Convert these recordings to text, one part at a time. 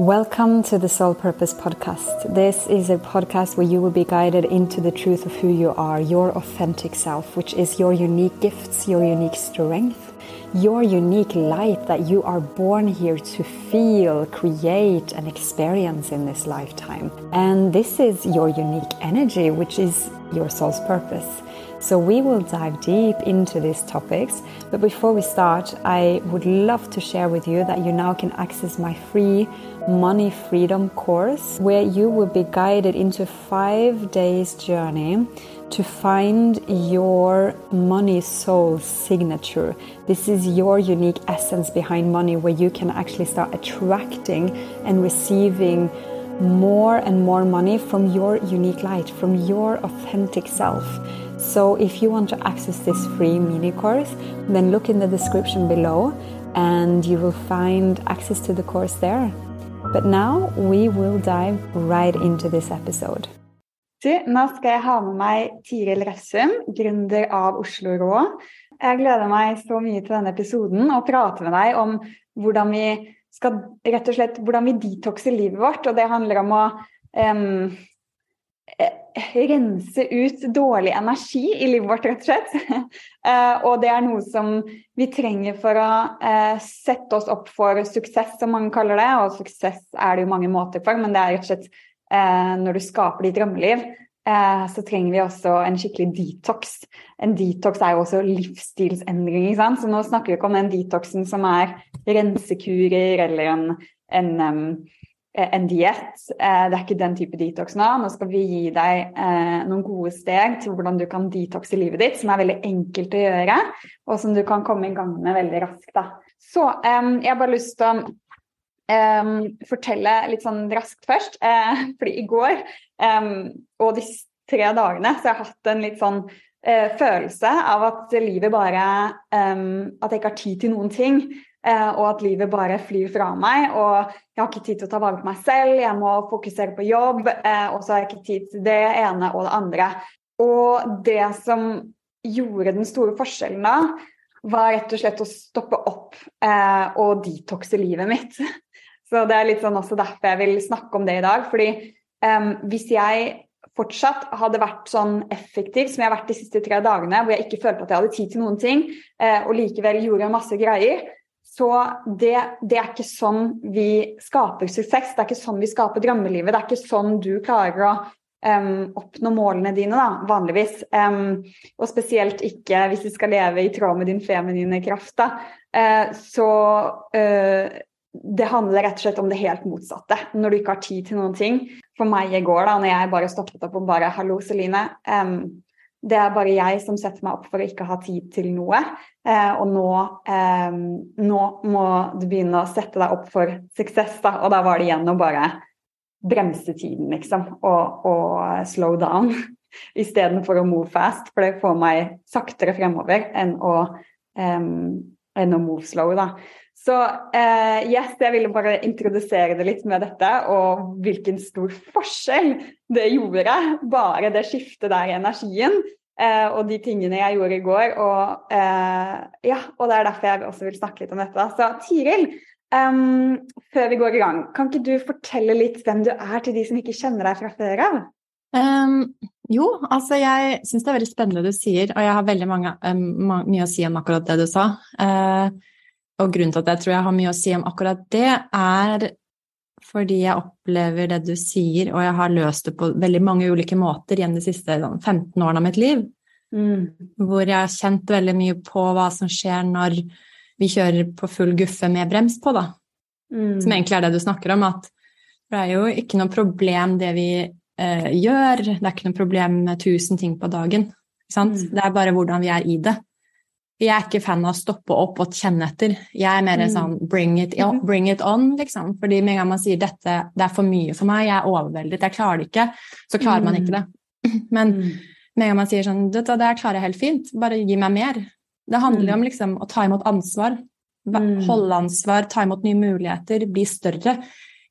Welcome to the Soul Purpose Podcast. This is a podcast where you will be guided into the truth of who you are, your authentic self, which is your unique gifts, your unique strength, your unique light that you are born here to feel, create, and experience in this lifetime. And this is your unique energy, which is your soul's purpose. So, we will dive deep into these topics. But before we start, I would love to share with you that you now can access my free Money Freedom course, where you will be guided into five days journey to find your money soul signature. This is your unique essence behind money, where you can actually start attracting and receiving more and more money from your unique light, from your authentic self. So, if you want to access this free mini course, then look in the description below and you will find access to the course there. But now we will dive right into this episode. Nå skal jeg ha med meg Tiril Ressum, gründer av Oslo Rå. Jeg gleder meg så mye til denne episoden og prate med deg om hvordan vi skal rett og slett, hvordan vi detoxer livet vårt. Og det handler om å um, rense ut dårlig energi i livet vårt, rett og slett. uh, og det er noe som vi trenger for å uh, sette oss opp for suksess, som mange kaller det. Og suksess er det jo mange måter for, men det er rett og slett når du skaper ditt drømmeliv, så trenger vi også en skikkelig detox. En detox er jo også livsstilsendring, ikke sant? så nå snakker vi ikke om den detoxen som er rensekurer eller en, en Eh, en diett. Eh, det er ikke den type detox nå. Nå skal vi gi deg eh, noen gode steg til hvordan du kan detoxe livet ditt, som er veldig enkelt å gjøre, og som du kan komme i gang med veldig raskt. Da. Så jeg har bare lyst til å fortelle litt sånn raskt først. Fordi i går og de tre dagene så jeg har hatt en litt sånn følelse av at livet bare At jeg ikke har tid til noen ting. Eh, og at livet bare flyr fra meg. Og jeg har ikke tid til å ta vare på meg selv, jeg må fokusere på jobb, eh, og så har jeg ikke tid til det ene og det andre. Og det som gjorde den store forskjellen da, var rett og slett å stoppe opp eh, og detoxe livet mitt. Så det er litt sånn også derfor jeg vil snakke om det i dag. fordi eh, hvis jeg fortsatt hadde vært sånn effektiv som jeg har vært de siste tre dagene, hvor jeg ikke følte at jeg hadde tid til noen ting, eh, og likevel gjorde masse greier, så det, det, er ikke sånn vi skaper suksess, det er ikke sånn vi skaper drømmelivet. Det er ikke sånn du klarer å um, oppnå målene dine, da, vanligvis. Um, og spesielt ikke hvis du skal leve i tråd med din feminine kraft. Da. Uh, så uh, det handler rett og slett om det helt motsatte. Når du ikke har tid til noen ting. For meg i går, da når jeg bare stoppet opp og bare Hallo, Celine. Um, det er bare jeg som setter meg opp for å ikke ha tid til noe. Eh, og nå, eh, nå, må du begynne å sette deg opp for suksess, da. Og da var det igjen å bare bremse tiden, liksom. Og, og slow down. Istedenfor å move fast, for det får meg saktere fremover enn å, um, enn å move slow, da. Så uh, yes, jeg ville bare introdusere det litt med dette, og hvilken stor forskjell det gjorde. Bare det skiftet der i energien. Uh, og de tingene jeg gjorde i går. Og, uh, ja, og det er derfor jeg også vil snakke litt om dette. Så Tiril, um, før vi går i gang, kan ikke du fortelle litt hvem du er til de som ikke kjenner deg fra før av? Um, jo, altså jeg syns det er veldig spennende det du sier, og jeg har veldig mange, um, mye å si om akkurat det du sa. Uh, og grunnen til at jeg tror jeg har mye å si om akkurat det, er fordi jeg opplever det du sier, og jeg har løst det på veldig mange ulike måter gjennom de siste 15 sånn, årene av mitt liv. Mm. Hvor jeg har kjent veldig mye på hva som skjer når vi kjører på full guffe med brems på, da. Mm. Som egentlig er det du snakker om, at det er jo ikke noe problem det vi eh, gjør, det er ikke noe problem med tusen ting på dagen. Mm. Det er bare hvordan vi er i det. Jeg er ikke fan av å stoppe opp og kjenne etter. Jeg er mer mm. sånn bring it, on, bring it on, liksom. Fordi med en gang man sier dette det er for mye for meg, jeg er overveldet, jeg klarer det ikke, så klarer man ikke det. Mm. Men mm. med en gang man sier sånn det klarer jeg helt fint, bare gi meg mer. Det handler om liksom å ta imot ansvar. Holde ansvar, ta imot nye muligheter, bli større,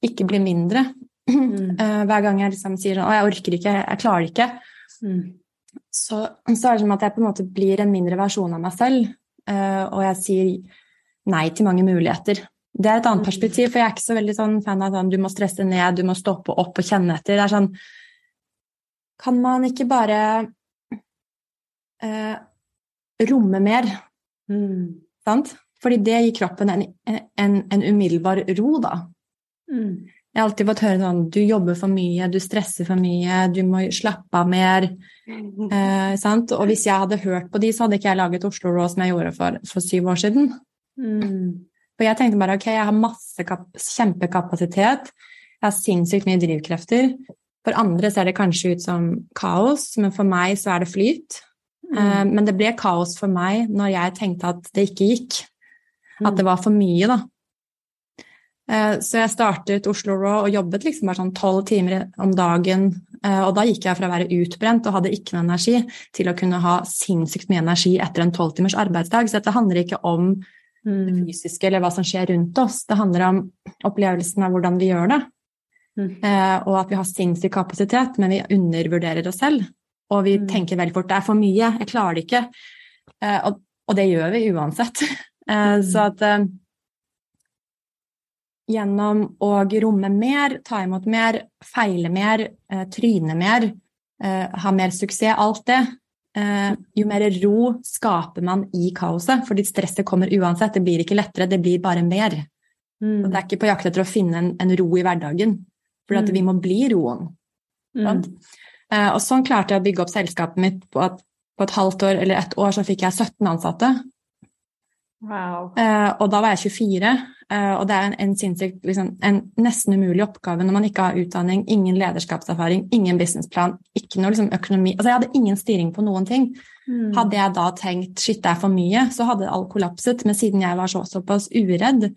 ikke bli mindre. Mm. hver gang jeg liksom sier sånn å, jeg orker ikke, jeg klarer det ikke så, så, er det som at jeg på en måte blir en mindre versjon av meg selv. Uh, og jeg sier nei til mange muligheter. Det er et annet Mm. perspektiv, for jeg er ikke så veldig sånn fan av sånn du må stresse ned, du må stoppe opp og kjenne etter. Det er sånn Kan man ikke bare eh, romme mer, Mm. sant? Fordi det gir kroppen en, en, en umiddelbar ro, da. Mm. Jeg har alltid fått høre sånn du jobber for mye, du stresser for mye, du må slappe av mer. Eh, sant? Og hvis jeg hadde hørt på de, så hadde ikke jeg laget Oslo Raw som jeg gjorde for, for syv år siden. Mm. For jeg tenkte bare ok, jeg har masse kap kjempekapasitet, jeg har sinnssykt mye drivkrefter. For andre ser det kanskje ut som kaos, men for meg så er det flyt. Eh, men det ble kaos for meg når jeg tenkte at det ikke gikk. At det var for mye, da. Eh, så jeg startet Oslo Raw og jobbet liksom bare sånn tolv timer om dagen. eh, Og da gikk jeg fra å være utbrent og hadde ikke noe energi, til å kunne ha sinnssykt mye energi etter en tolvtimers arbeidsdag. Så dette handler ikke om det Mm. fysiske eller hva som skjer rundt oss. Det handler om opplevelsen av hvordan vi gjør det. Mm. Eh, og at vi har sinnssyk kapasitet, men vi undervurderer oss selv. Og vi Mm. tenker veldig fort 'det er for mye, jeg klarer det ikke'. Og, det gjør vi uansett. Så at gjennom å romme mer, ta imot mer, feile mer, eh, tryne mer, eh, ha mer suksess, alt det, eh, jo mer ro skaper man i kaoset. Fordi stresset kommer uansett. Det blir ikke lettere, det blir bare mer. Mm. Og det er ikke på jakt etter å finne en, en ro i hverdagen, for Mm. vi må bli roen. Mm. Eh, og sånn klarte jeg å bygge opp selskapet mitt på at på et halvt år eller ett år så fikk jeg 17 ansatte. Wow. Eh, og da var jeg 24, eh, og det er en, en sinnssykt liksom, en nesten umulig oppgave når man ikke har utdanning, ingen lederskapserfaring, ingen businessplan, ikke noe liksom, økonomi Altså jeg hadde ingen styring på noen ting. Mm. Hadde jeg da tenkt shit, det er for mye, så hadde alt kollapset. Men siden jeg var så, såpass uredd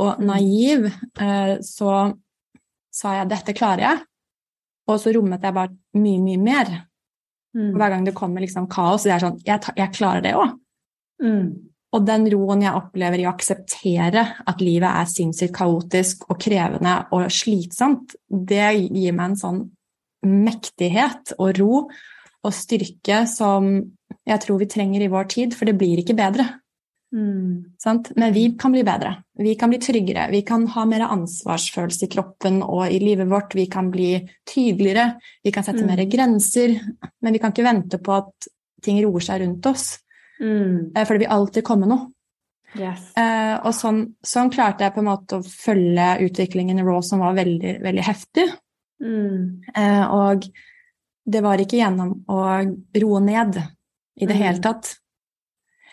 og Mm. naiv, eh, så sa jeg dette klarer jeg. Og så rommet jeg bare mye, mye mer. Mm. Hver gang det kommer liksom kaos, så det er sånn Jeg, jeg klarer det òg. Mm. Og den roen jeg opplever i å akseptere at livet er sinnssykt kaotisk og krevende og slitsomt, det gir meg en sånn mektighet og ro og styrke som jeg tror vi trenger i vår tid, for det blir ikke bedre. Mm. Sant? Men vi kan bli bedre. Vi kan bli tryggere. Vi kan ha mer ansvarsfølelse i kroppen og i livet vårt. Vi kan bli tydeligere. Vi kan sette Mm. mer grenser. Men vi kan ikke vente på at ting roer seg rundt oss, Mm. eh, for det vil alltid komme noe. Yes. Eh, og sånn, sånn klarte jeg på en måte å følge utviklingen i Raw som var veldig, veldig heftig. Mm. Eh, og det var ikke gjennom å roe ned i det Mm. hele tatt.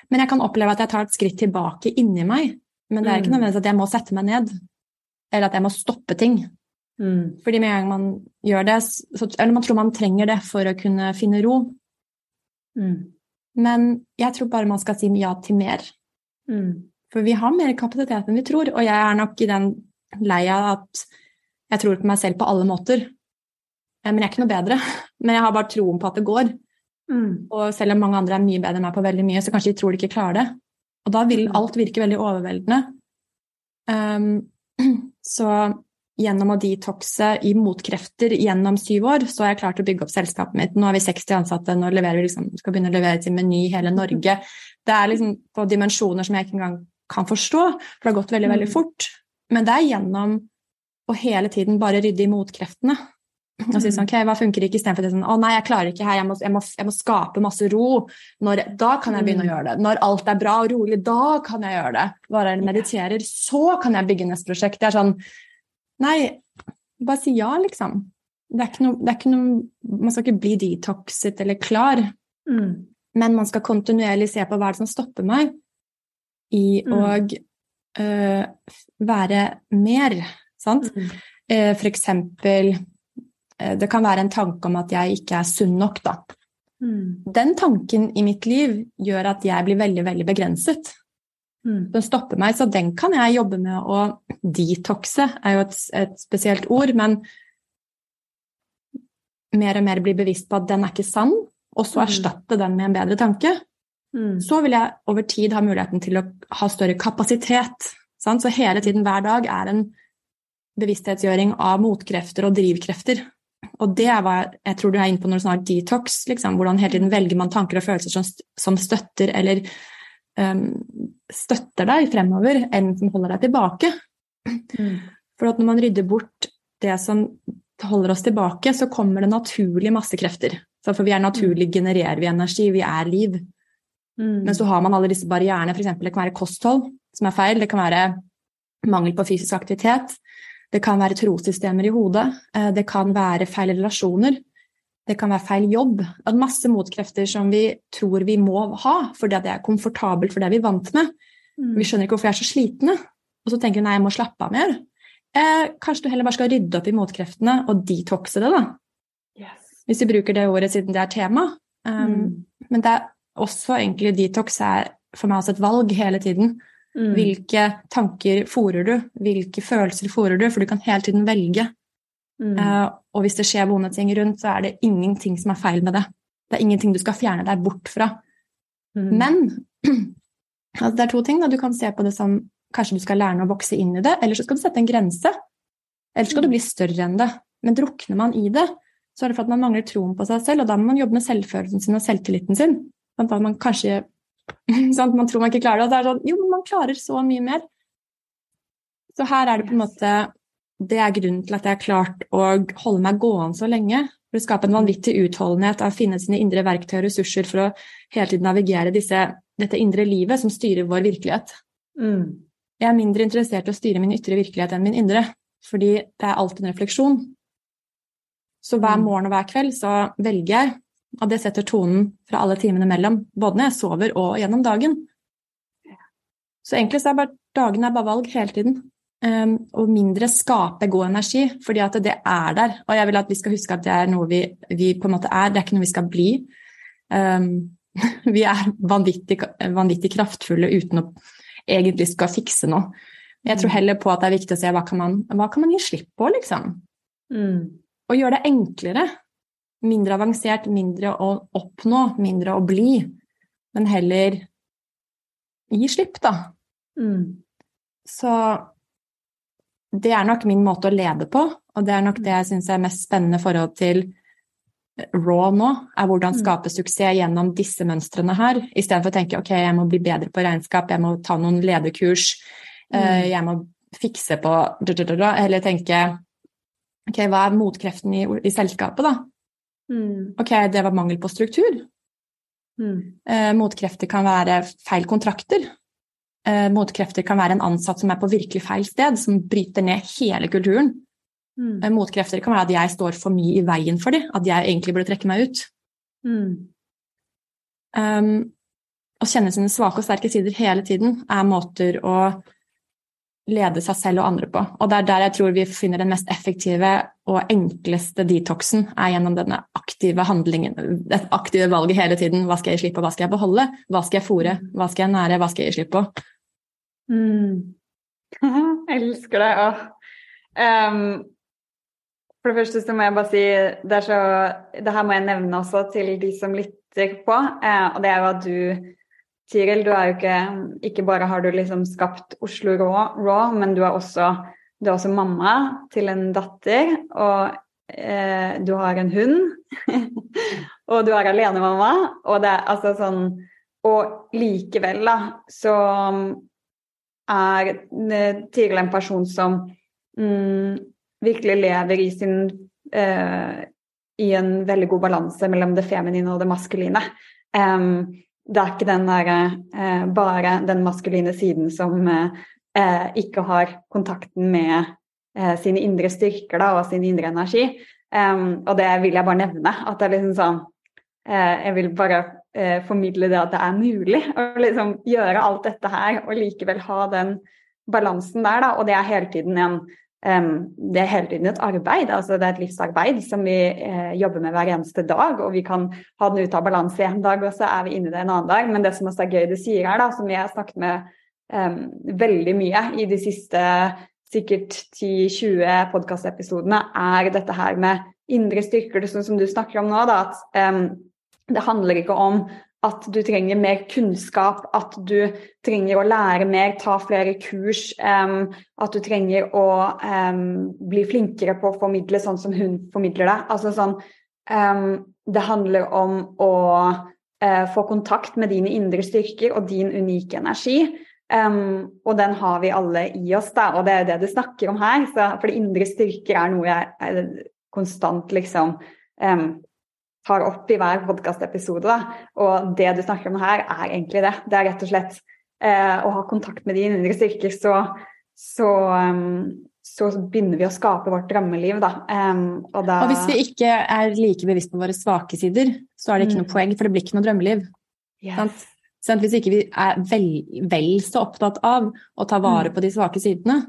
Men jeg kan oppleve at jeg tar et skritt tilbake inni meg. Men det er ikke Mm. nødvendigvis at jeg må sette meg ned, eller at jeg må stoppe ting. Mm. Fordi med en gang man gjør det, så, eller man tror man trenger det for å kunne finne ro. Mm. Men jeg tror bare man skal si ja til mer. Mm. For vi har mer kapasitet enn vi tror, og jeg er nok i den leia at jeg tror på meg selv på alle måter. Eh, Men jeg er ikke noe bedre. Men jeg har bare troen på at det går. Mm. Og selv om mange andre er mye bedre enn meg på veldig mye, så kanskje de tror de ikke klarer det. Og da vil Mm. alt virke veldig overveldende. Um, så gjennom å detoxe i motkrefter gjennom syv år, så har jeg klart å bygge opp selskapet mitt. Nå har vi 60 ansatte, nå leverer vi liksom, skal begynne å levere til Meny i hele Norge. Det er liksom på dimensjoner som jeg ikke engang kan forstå, for det har gått veldig, veldig Mm. fort. Men det er gjennom å hele tiden bare rydde i motkreftene. Og si sånn, ok, hva funker ikke, istedenfor sånn, å nei, jeg klarer ikke her, jeg må, jeg må, jeg må skape masse ro. Når, da kan jeg begynne å Mm. gjøre det. Når alt er bra og rolig, da kan jeg gjøre det. Bare jeg mediterer, så kan jeg bygge neste prosjekt. Det er sånn, nei, bare si ja, liksom. Det er ikke noe, er ikke noe man skal ikke bli detoxet eller klar, Mm. men man skal kontinuerlig se på hva er det som stopper meg i Mm. å øh, være mer, sant? Mm. Uh, For eksempel, eh, det kan være en tanke om at jeg ikke er sunn nok, da. Mm. Den tanken i mitt liv gjør at jeg blir veldig, veldig begrenset. Mm. Den stopper meg, så den kan jeg jobbe med å detoxe, er jo et, et spesielt ord, men mer og mer bli bevisst på at den er ikke sann, og så Mm. erstatte den med en bedre tanke. Mm. Så vil jeg over tid ha muligheten til å ha større kapasitet. Sant? Så hele tiden, hver dag, er en bevissthetsgjøring av motkrefter og drivkrefter. Og det er hva jeg, jeg tror du er inne på når du snakker detox. Liksom. Hvordan hele tiden velger man tanker og følelser som, som støtter eller støtter deg fremover, enn som holder deg tilbake. Mm. For at når man rydder bort det som holder oss tilbake, så kommer det naturlig masse krefter. For vi er naturlig, genererer vi energi, vi er liv. Mm. Men så har man alle disse barrierene, f.eks. det kan være kosthold som er feil, det kan være mangel på fysisk aktivitet, det kan være trossystemer i hodet, eh, det kan være feil relasjoner, det kan være feil jobb. Masse motkrefter som vi tror vi må ha fordi det er komfortabelt for det vi er vant med. Mm. Vi skjønner ikke hvorfor vi er så slitne. Og så tenker vi nei, jeg må slappe av mer. Eh, kanskje du heller bare skal rydde opp i motkreftene og detoxe det, da. Yes. Hvis vi bruker det ordet siden det er tema. Um, mm. Men det er også egentlig detox er for meg også et valg hele tiden. Mm. Hvilke tanker fòrer du? Hvilke følelser fòrer du? For du kan hele tiden velge. Mm. Uh, og hvis det skjer vonde ting rundt, så er det ingenting som er feil med det. Det er ingenting du skal fjerne deg bort fra. Mm. Men altså det er to ting. Da. Du kan se på det som kanskje du skal lære å vokse inn i det, eller så skal du sette en grense. Eller skal du bli større enn det. Men drukner man i det, så er det for at man mangler troen på seg selv, og da må man jobbe med selvfølelsen sin og selvtilliten sin. Sånn at man kanskje sånn, Man tror man ikke klarer det, og så er det sånn Jo, men man klarer så mye mer. Så her er det på en måte Det er grunnen til at jeg har klart å holde meg gående så lenge. For å skape en vanvittig utholdenhet av å finne sine indre verktøy og ressurser for å hele tiden navigere disse, dette indre livet som styrer vår virkelighet. Mm. Jeg er mindre interessert i å styre min ytre virkelighet enn min indre, fordi det er alltid en refleksjon. Så hver mm. morgen og hver kveld så velger jeg og det setter tonen fra alle timene mellom, både når jeg sover og gjennom dagen. Så egentlig så er bare, dagen er bare valg hele tiden. Um, og mindre skape god energi, fordi at det er der. Og jeg vil at vi skal huske at det er noe vi, vi på en måte er, det er ikke noe vi skal bli. Um, vi er vanvittig, vanvittig, kraftfulle uten å egentlig skal fikse noe. Jeg tror mm. heller på at det er viktig å se hva kan man, hva kan man gi slipp på, liksom. Mm. Og gjøre det enklere mindre avansert, mindre å oppnå, mindre å bli, men heller gi slipp, da. Mm. Så det er nok min måte å lede på, og det er nok det jeg syns er mest spennende forhold til raw nå, er hvordan mm. skape suksess gjennom disse mønstrene her, istedenfor å tenke ok, jeg må bli bedre på regnskap, jeg må ta noen lederkurs, mm. uh, jeg må fikse på Eller tenke ok, hva er motkreften i, i selskapet, da? Mm. Ok, det var mangel på struktur. Mm. Eh, motkrefter kan være feil kontrakter. Eh, motkrefter kan være en ansatt som er på virkelig feil sted, som bryter ned hele kulturen. Mm. Eh, motkrefter kan være at jeg står for mye i veien for dem, at jeg egentlig burde trekke meg ut. Um, å kjenne sine svake og sterke sider hele tiden er måter å lede seg selv og andre på. Og det er der jeg tror vi finner den mest effektive og enkleste detoxen, er gjennom denne aktive handlingen, det aktive valget hele tiden. Hva skal jeg gi slipp på, hva skal jeg beholde? Hva skal jeg fòre? Hva skal jeg nære? Hva skal jeg gi slipp på? Mm. jeg elsker det. Åh. Um, for det første så må jeg bare si det, så, det her må jeg nevne også til de som lytter på, uh, og det er jo at du Tiril, du er jo ikke Ikke bare har du liksom skapt Oslo Raw, Raw men du er, også, du er også mamma til en datter. Og eh, du har en hund. og du er alenemamma. Og det er altså sånn Og likevel, da, så er tidligere Tiril en person som mm, virkelig lever i sin eh, i en veldig god balanse mellom det feminine og det maskuline. Um, det er ikke den der, eh, bare den maskuline siden som eh, ikke har kontakten med eh, sine indre styrker da, og sin indre energi. Um, og det vil jeg bare nevne. At det er liksom sånn eh, Jeg vil bare eh, formidle det at det er mulig å liksom gjøre alt dette her og likevel ha den balansen der, da. Og det er hele tiden en Um, det er hele tiden et arbeid, altså det er et livsarbeid som vi eh, jobber med hver eneste dag. Og vi kan ha den ute av balanse en dag, og så er vi inne i det en annen dag. Men det som også er gøy du sier her, da, som vi har snakket med um, veldig mye i de siste sikkert 10-20 podkastepisodene, er dette her med indre styrker, sånn som du snakker om nå. Da, at um, det handler ikke om at du trenger mer kunnskap, at du trenger å lære mer, ta flere kurs, um, at du trenger å um, bli flinkere på å formidle sånn som hun formidler det. Altså sånn um, Det handler om å uh, få kontakt med dine indre styrker og din unike energi. Og den har vi alle i oss, da, og det er det du snakker om her. Så, for indre styrker er noe jeg er konstant liksom tar opp i hver podkastepisode. Og det du snakker om her, er egentlig det. Det er rett og slett eh, å ha kontakt med dine indre styrker, så, så, um, så, begynner vi å skape vårt drømmeliv, da. og, da. og hvis vi ikke er like bevisst på våre svake sider, så er det ikke noe mm. poeng, for det blir ikke noe drømmeliv. Yes. Hvis ikke vi er vel, vel, så opptatt av å ta vare mm. på de svake sidene.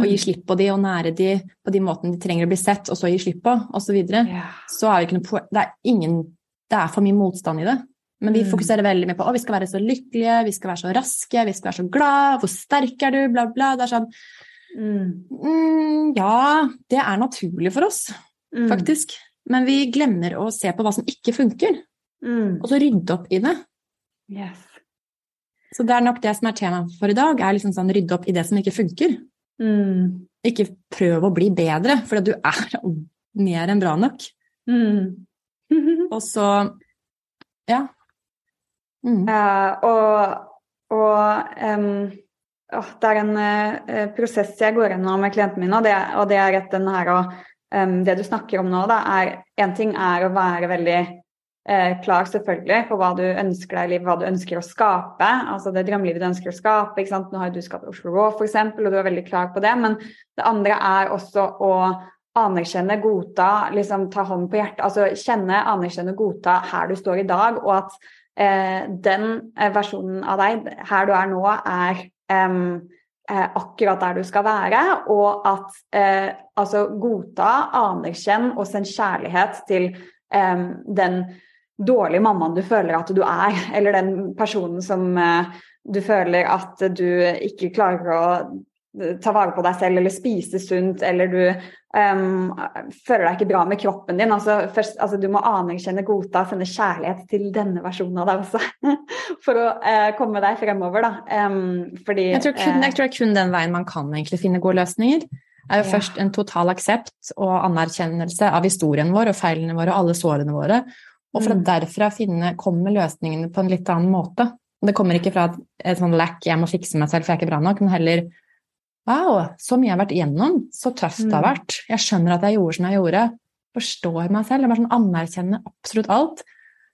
Og gi slipp på de og nære de på de måtene de trenger å bli sett, og så gi slipp på, osv., så, yeah. så er det ikke noe det, det er for mye motstand i det. Men vi mm. fokuserer veldig mye på å vi skal være så lykkelige, vi skal være så raske, vi skal være så glad, hvor sterk er du, bla, bla. Det er sånn mm. Mm, Ja, det er naturlig for oss, mm. faktisk. Men vi glemmer å se på hva som ikke funker, og så rydde opp i det. Yes. Så det er nok det som er temaet for i dag, er liksom sånn rydde opp i det som ikke funker. Mm. Ikke prøv å bli bedre, for du er mer enn bra nok. Mm. og så ja. Mm. Uh, og og um, oh, det er en uh, prosess jeg går gjennom med klientene mine, og det, og det er at den her og um, Det du snakker om nå, da, er Én ting er å være veldig eh, klar selvfølgelig på hva du ønsker deg i livet, hva du ønsker å skape. Altså det drømmelivet du ønsker å skape. ikke sant? Nå har du skapt Oslo Raw f.eks., og du er veldig klar på det. Men det andre er også å anerkjenne, godta, liksom ta hånden på hjertet. Altså kjenne, anerkjenne, godta her du står i dag, og at eh, den eh, versjonen av deg, her du er nå, er eh, akkurat der du skal være, og at eh, altså godta, anerkjenn og send kjærlighet til den dårlige mammaen du føler at du er, eller den personen som eh, du føler at du ikke klarer å eh, ta vare på deg selv eller spise sunt, eller du um, føler deg ikke bra med kroppen din. Altså, først, altså, du må anerkjenne, godta, sende kjærlighet til denne versjonen av deg også. For å uh, komme deg fremover, da. Um, fordi jeg tror, kun, jeg tror, det kun den veien man kan egentlig finne gode løsninger. Det er jo ja. først en total aksept og anerkjennelse av historien vår og feilene våre og alle sårene våre. Og for å mm. derfra finne, komme løsningene på en litt annen måte. Det kommer ikke fra et sånn lack 'jeg må fikse meg selv for jeg er ikke bra nok', men heller Wow, så mye jeg har vært igjennom, så tøft det har mm. vært. Jeg skjønner at jeg gjorde som jeg gjorde. Forstår meg selv. Jeg bare sånn anerkjenner absolutt alt.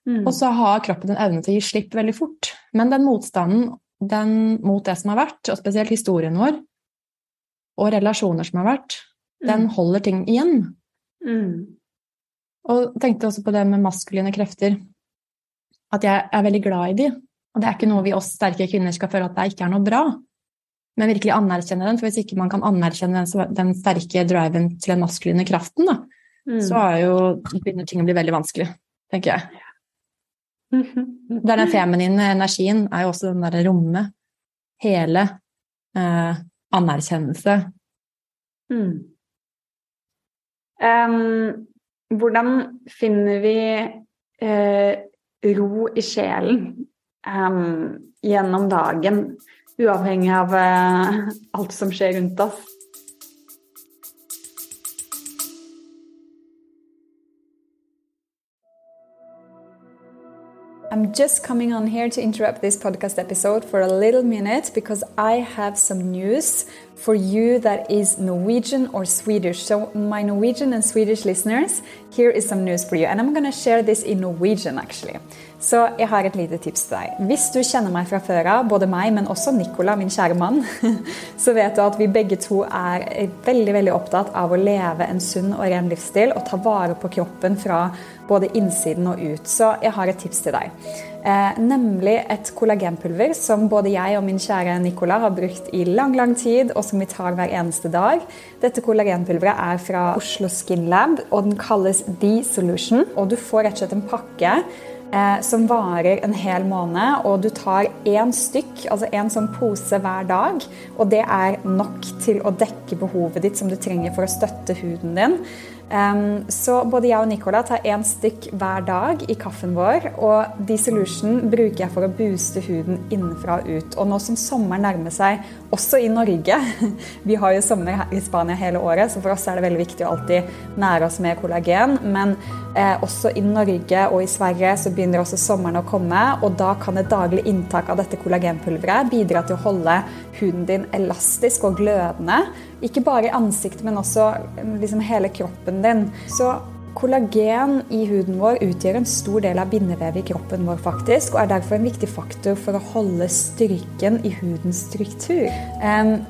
Mm. Og så har kroppen en evne til å gi slipp veldig fort. Men den motstanden den, mot det som har vært, og spesielt historien vår, og relasjoner som har vært, mm. den holder ting igjen. Mm. Og tenkte også på det med maskuline krefter. At jeg er veldig glad i de. Og det er ikke noe vi oss sterke kvinner skal føle at det ikke er noe bra. Men virkelig anerkjenne den. For hvis ikke man kan anerkjenne den, den sterke driven til den maskuline kraften, da, mm. så er jo, begynner ting å bli veldig vanskelig, tenker jeg. Det er den feminine energien er jo også den derre rommet. Hele. Eh, anerkjennelse. Mm. Um, hvordan finner vi eh, ro i sjelen um, gjennom dagen, uavhengig av eh, alt som skjer rundt oss? I'm just coming on here to interrupt this podcast episode for a little minute because I have some news for you that is Norwegian or Swedish. So, my Norwegian and Swedish listeners, here is some news for you. And I'm to share this in Norwegian actually. Så jeg har et lite tips til deg. Hvis du kjenner meg fra før av, både meg, men også Nicola, min kjære mann, så vet du at vi begge to er veldig veldig opptatt av å leve en sunn og ren livsstil og ta vare på kroppen fra både innsiden og ut. Så jeg har et tips til deg. Eh, nemlig et kollagenpulver som både jeg og min kjære Nicola har brukt i lang lang tid, og som vi tar hver eneste dag. Dette kollagenpulveret er fra Oslo Skin Lab, og den kalles The Solution. Og du får rett og slett en pakke eh, som varer en hel måned. Og du tar én stykk, altså en sånn pose hver dag. Og det er nok til å dekke behovet ditt som du trenger for å støtte huden din. Så både jeg og Nicola tar én stykk hver dag i kaffen vår. Og D-Solution bruker jeg for å booste huden innenfra og ut. Og nå som sommeren nærmer seg, også i Norge Vi har jo sommer i Spania hele året, så for oss er det veldig viktig å alltid nære oss med kollagen. Men eh, også i Norge og i Sverige så begynner også sommeren å komme. Og da kan et daglig inntak av dette kollagenpulveret bidra til å holde huden din elastisk og glødende. Ikke bare i ansiktet, men også liksom hele kroppen din. Så Kollagen i huden vår utgjør en stor del av bindevevet i kroppen vår faktisk, og er derfor en viktig faktor for å holde styrken i hudens struktur.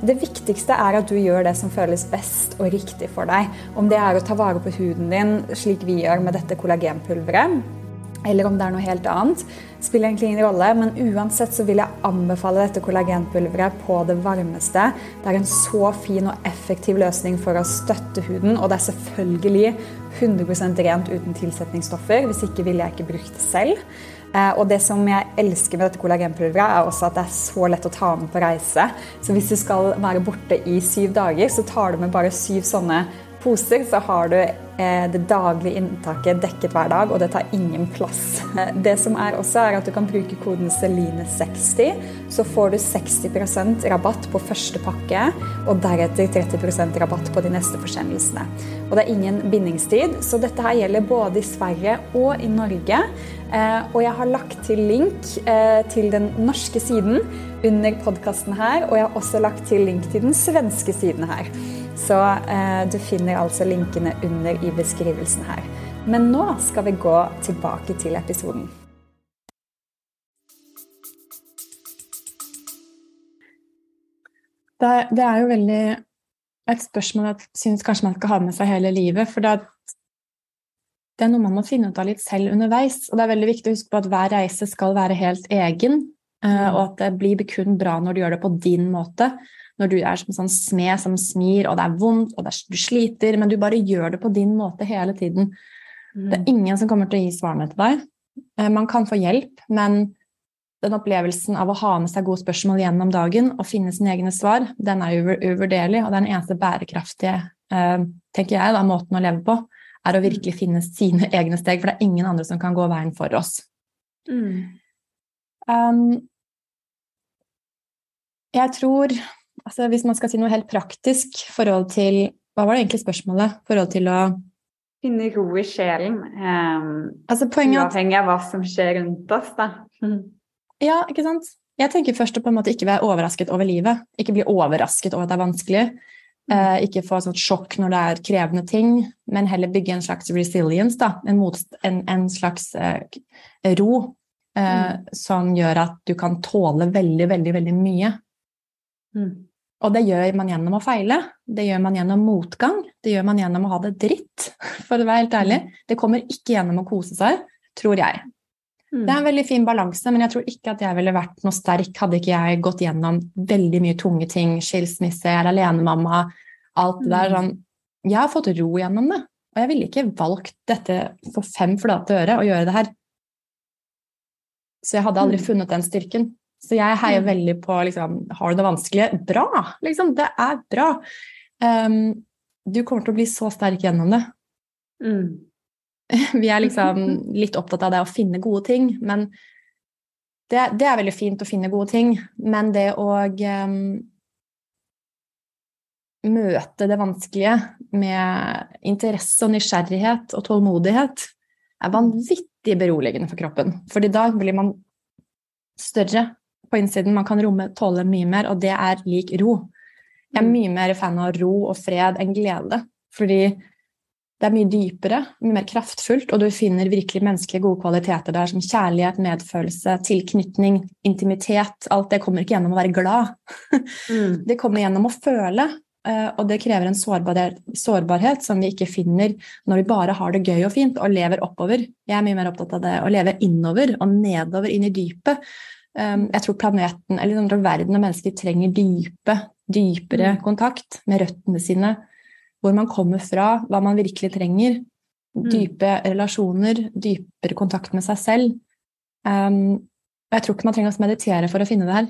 Det viktigste er at du gjør det som føles best og riktig for deg. Om det er å ta vare på huden din slik vi gjør med dette kollagenpulveret, eller om det er noe helt annet, spiller egentlig ingen rolle. Men uansett så vil jeg anbefale dette kollagenpulveret på det varmeste. Det er en så fin og effektiv løsning for å støtte huden, og det er selvfølgelig 100% rent uten tilsetningsstoffer. Hvis ikke ville jeg ikke brukt det selv. Eh, og det som jeg elsker med dette kollagenpulveret, er også at det er så lett å ta med på reise. Så hvis du skal være borte i syv dager, så tar du med bare syv sånne poser, så har du Eh, det daglige inntaket dekket hver dag, og det tar ingen plass. Eh, det som er også er at Du kan bruke koden Celine60, så får du 60% rabatt på første pakke, og deretter 30% rabatt på de neste forsendelsene. Og Det er ingen bindingstid, så dette her gjelder både i Sverige og i Norge. Eh, og jeg har lagt til link til den norske siden under podkasten her, og jeg har også lagt til link til den svenske siden her. Så eh, du finner altså linkene under i beskrivelsen her. Men nå skal vi gå tilbake til episoden. Det, det er jo veldig et spørsmål jeg syns kanskje man skal ha med seg hele livet. For det det er noe man må finne ut av litt selv underveis. Og det er veldig viktig å huske på at hver reise skal være helt egen. Eh, mm. Og at det blir kun bra når du gjør det på din måte når du er som sånn smed som smir, og det er vondt, og er, du sliter, men du bare gjør det på din måte hele tiden. Mm. Det er ingen som kommer til å gi svarene til deg. Eh, man kan få hjelp, men den opplevelsen av å ha med seg gode spørsmål gjennom dagen og finne sine egne svar, den er uvurderlig, og det er den eneste bærekraftige eh, tenker jeg, da, måten å leve på, er å virkelig finne sine egne steg, for det er ingen andre som kan gå veien for oss. Mm. Um, jeg tror altså Hvis man skal si noe helt praktisk forhold til Hva var det egentlig spørsmålet? Forhold til å Finne ro i sjelen. Um, altså uavhengig av hva som skjer rundt oss, da. Ja, ikke sant. Jeg tenker først å på en måte ikke være overrasket over livet. Ikke bli overrasket over at det er vanskelig. Eh, ikke få sånt sjokk når det er krevende ting, men heller bygge en slags resilience, da. En, en, en slags uh, ro mm. som gjør at du kan tåle veldig, veldig, veldig mye. Mm. Og det gjør man gjennom å feile. Det gjør man gjennom motgang. Det gjør man gjennom å ha det dritt, for å være helt ærlig. Mm. Det kommer ikke gjennom å kose seg, tror jeg. Mm. Det er en veldig fin balanse, men jeg tror ikke at jeg ville vært noe sterk hadde ikke jeg gått gjennom veldig mye tunge ting. Skilsmisse, jeg er alenemamma, alt det der. Mm. Sånn. Jeg har fått ro gjennom det. Og jeg ville ikke valgt dette for fem flate øre å gjøre det her. Så jeg hadde aldri mm. funnet den styrken. Så jeg heier mm. veldig på liksom, Har du det vanskelig? Bra! Liksom, det er bra. Um, du kommer til å bli så sterk gjennom det. Mm. Vi er liksom litt opptatt av det å finne gode ting, men det, det er veldig fint å finne gode ting. Men det å um, møte det vanskelige med interesse og nysgjerrighet og tålmodighet er vanvittig beroligende for kroppen. Fordi da blir man større på innsiden. Man kan romme, tåle mye mer, og det er lik ro. Jeg er mm. mye mer fan av ro og fred enn glede. Fordi det er mye dypere, mye mer kraftfullt, og du finner virkelig menneskelige gode kvaliteter der, som kjærlighet, medfølelse, tilknytning, intimitet. Alt det kommer ikke gjennom å være glad. Mm. Det kommer gjennom å føle, eh, og det krever en sårbarhet, sårbarhet, som vi ikke finner når vi bare har det gøy og fint og lever oppover. Jeg er mye mer opptatt av det å leve innover og nedover inn i dypet. Um, jeg tror planeten, eller andre verden og mennesker trenger dype, dypere mm. kontakt med røttene sine. Hvor man kommer fra, hva man virkelig trenger. Mm. Dype relasjoner, dypere kontakt med seg selv. Um, jeg tror ikke man trenger å meditere for å finne det her.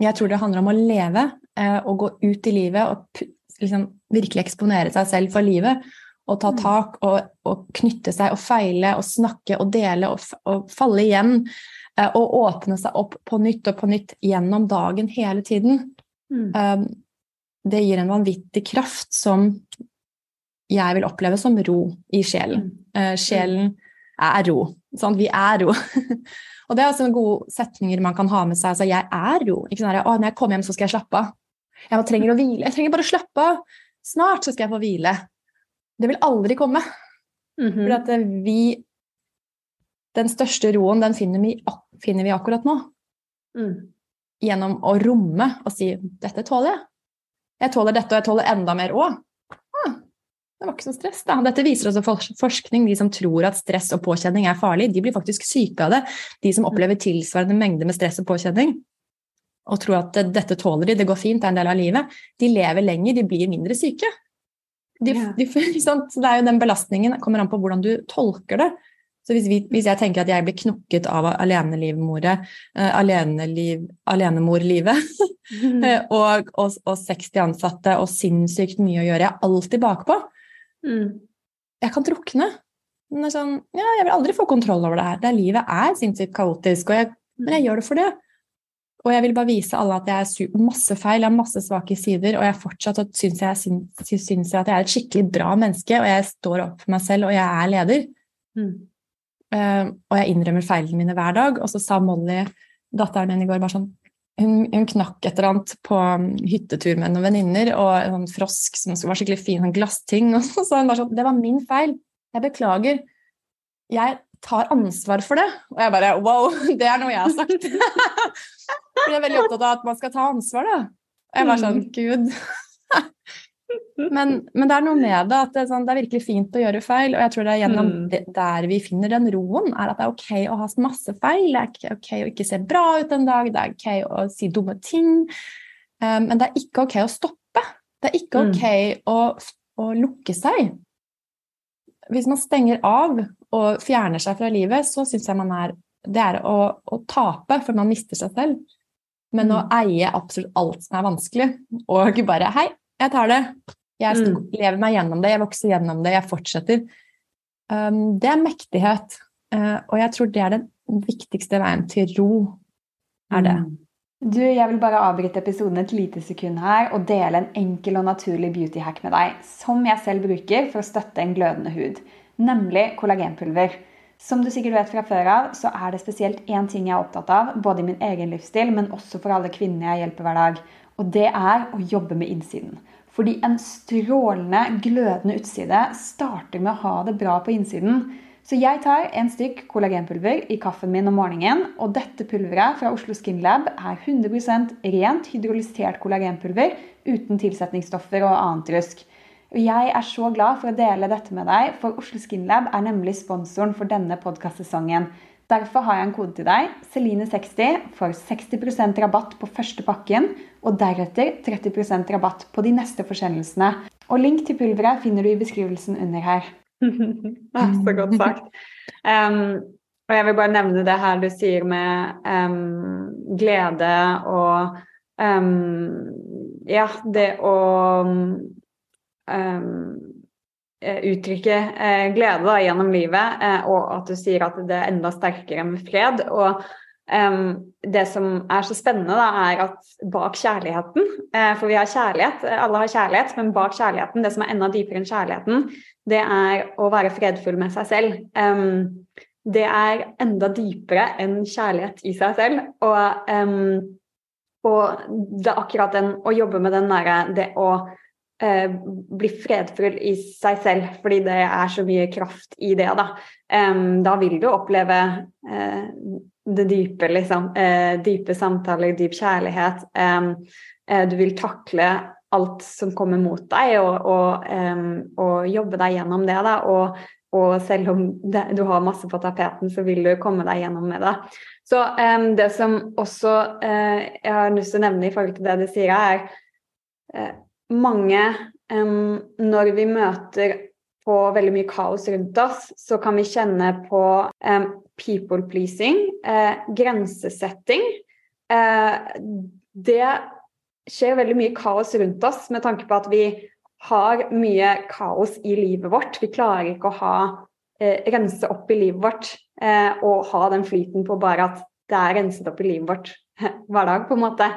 Jeg tror det handler om å leve uh, og gå ut i livet og liksom, virkelig eksponere seg selv for livet. og ta Mm. tak og, og knytte seg og feile og snakke og dele og, og falle igjen. Eh, Og åpne seg opp på nytt og på nytt gjennom dagen hele tiden. Mm. Um, det gir en vanvittig kraft som jeg vil oppleve som ro i sjelen. Eh, sjelen er ro. Sånn, vi er ro. og det er også gode setninger man kan ha med seg. Altså, jeg er ro. Ikke sånn å, når jeg kommer hjem, så skal jeg slappe av. Jeg trenger å hvile. Jeg trenger bare å slappe av. Snart så skal jeg få hvile. Det vil aldri komme. Mhm. For at eh, vi Den største roen, den finner vi, ak- finner vi akkurat nå Mm. gjennom å romme og si 'dette tåler jeg'. Jeg tåler dette, og jeg tåler enda mer òg. Ah, det var ikke så stress, da. Dette viser også forskning. De som tror at stress og påkjenning er farlig, de blir faktisk syke av det. De som opplever tilsvarende mengde med stress og påkjenning og tror at eh, dette tåler de, det går fint, det er en del av livet, de lever lenger, de blir mindre syke. De, Ja. de, det er jo den belastningen, kommer an på hvordan du tolker det. Så hvis, vi, hvis jeg tenker at jeg blir knukket av alenelivmoret, uh, aleneliv, alenemorlivet, Mm. Eh, og, og, og 60 ansatte og sinnssykt mye å gjøre. Jeg er alltid bakpå. Mm. Jeg kan drukne. Men det er sånn, ja, jeg vil aldri få kontroll over det her. Det livet er sinnssykt kaotisk, jeg, men jeg gjør det for det. Og jeg vil bare vise alle at jeg er masse feil, jeg har masse svake sider, og jeg fortsatt syns jeg, syns, syns jeg at jeg er et skikkelig bra menneske, og jeg står opp for meg selv, og jeg er leder. Mm. Eh, og jeg innrømmer feilene mine hver dag. Og så sa Molly, datteren min, i går bare sånn hun, hun knakk et eller annet på um, hyttetur med noen venninner, og en sånn frosk som var skikkelig fin, sånn glassting. Og så sa hun bare sånn Det var min feil. Jeg beklager. Jeg tar ansvar for det. Og jeg bare Wow, det er noe jeg har sagt. For jeg er veldig opptatt av at man skal ta ansvar, da. Og jeg var sånn Gud. Men, men det er noe med det at det er, sånn, det er virkelig fint å gjøre feil, og jeg tror det er gjennom Mm. det, der vi finner den roen, er at det er ok å ha masse feil, det er ok å ikke se bra ut en dag, det er ok å si dumme ting, um, men det er ikke ok å stoppe. Det er ikke Mm. ok å, å lukke seg. Hvis man stenger av og fjerner seg fra livet, så syns jeg man er Det er å, å tape, for man mister seg selv. Men å Mm. eie absolutt alt som er vanskelig, og bare Hei, jeg tar det. Jeg Mm. lever meg gjennom det, jeg vokser gjennom det, jeg fortsetter. Um, det er mektighet. Uh, og jeg tror det er den viktigste veien til ro. Er det. Mm. Du, jeg vil bare avbryte episoden et lite sekund her og dele en enkel og naturlig beauty hack med deg, som jeg selv bruker for å støtte en glødende hud, nemlig kollagenpulver. Som du sikkert vet fra før av, så er det spesielt én ting jeg er opptatt av, både i min egen livsstil, men også for alle kvinnene jeg hjelper hver dag. Og det er å jobbe med innsiden. Fordi en strålende, glødende utside starter med å ha det bra på innsiden. Så jeg tar en stykk kollagenpulver i kaffen min om morgenen, og dette pulveret fra Oslo Skin Lab er 100% rent hydrolysert kollagenpulver uten tilsetningsstoffer og annet rusk. Og jeg er så glad for å dele dette med deg, for Oslo Skin Lab er nemlig sponsoren for denne podkastsesongen. Derfor har jeg en kode til deg, Celine60, for 60% rabatt på første pakken, og deretter 30% rabatt på de neste forsendelsene. Og link til pulveret finner du i beskrivelsen under her. ah, så godt sagt. Um, og jeg vil bare nevne det her du sier med um, glede og um, Ja, det å uttrykke eh, glede da, gjennom livet, eh, og at du sier at det er enda sterkere med fred. Og det som er så spennende, da, er at bak kjærligheten eh, For vi har kjærlighet, alle har kjærlighet, men bak kjærligheten, det som er enda dypere enn kjærligheten, det er å være fredfull med seg selv. det er enda dypere enn kjærlighet i seg selv. Og, og det er akkurat den å jobbe med den derre Det å eh, bli fredfull i seg selv, fordi det er så mye kraft i det, da. da vil du oppleve eh, det dype, liksom. Eh, dype samtaler, dyp kjærlighet. du vil takle alt som kommer mot deg, og, og, um, og jobbe deg gjennom det. Da. Og, og selv om det, du har masse på tapeten, så vil du komme deg gjennom med det. Så um, det som også uh, jeg har lyst til å nevne i forhold til det du sier, er mange um, Når vi møter på veldig mye kaos rundt oss, så kan vi kjenne på people pleasing, uh, grensesetting. det skjer veldig mye kaos rundt oss med tanke på at vi har mye kaos i livet vårt. Vi klarer ikke å ha eh, rense opp i livet vårt og ha den flyten på bare at det er renset opp i livet vårt hver dag, på en måte.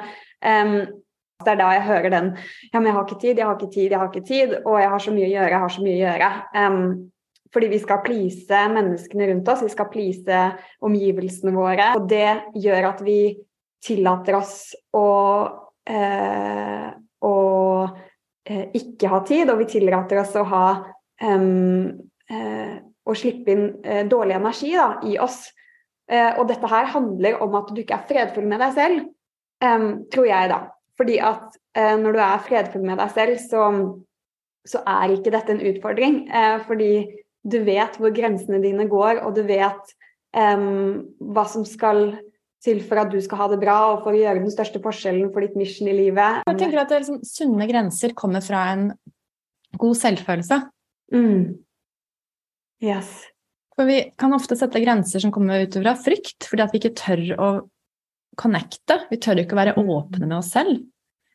Um, det er da jeg hører den Ja, men jeg har ikke tid, jeg har ikke tid, jeg har ikke tid, og jeg har så mye å gjøre, jeg har så mye å gjøre. Um, fordi vi skal please menneskene rundt oss, vi skal please omgivelsene våre. Og det gjør at vi tillater oss å, eh, å eh, ikke ha tid, og vi tillater oss å ha um, eh, Å slippe inn eh, dårlig energi da, i oss. Eh, og dette her handler om at du ikke er fredfull med deg selv, um, tror jeg, da. Fordi at eh, når du er fredfull med deg selv, så, så er ikke dette en utfordring. fordi du vet hvor grensene dine går, og du vet eh, hva som skal til for at du skal ha det bra, og for å gjøre den største forskjellen for ditt mission i livet. Jeg tenker at liksom, Sunne grenser kommer fra en god selvfølelse. Mm. Yes. For vi kan ofte sette grenser som kommer ut fra frykt, fordi at vi ikke tør å connecte. Vi tør ikke å være åpne med oss selv.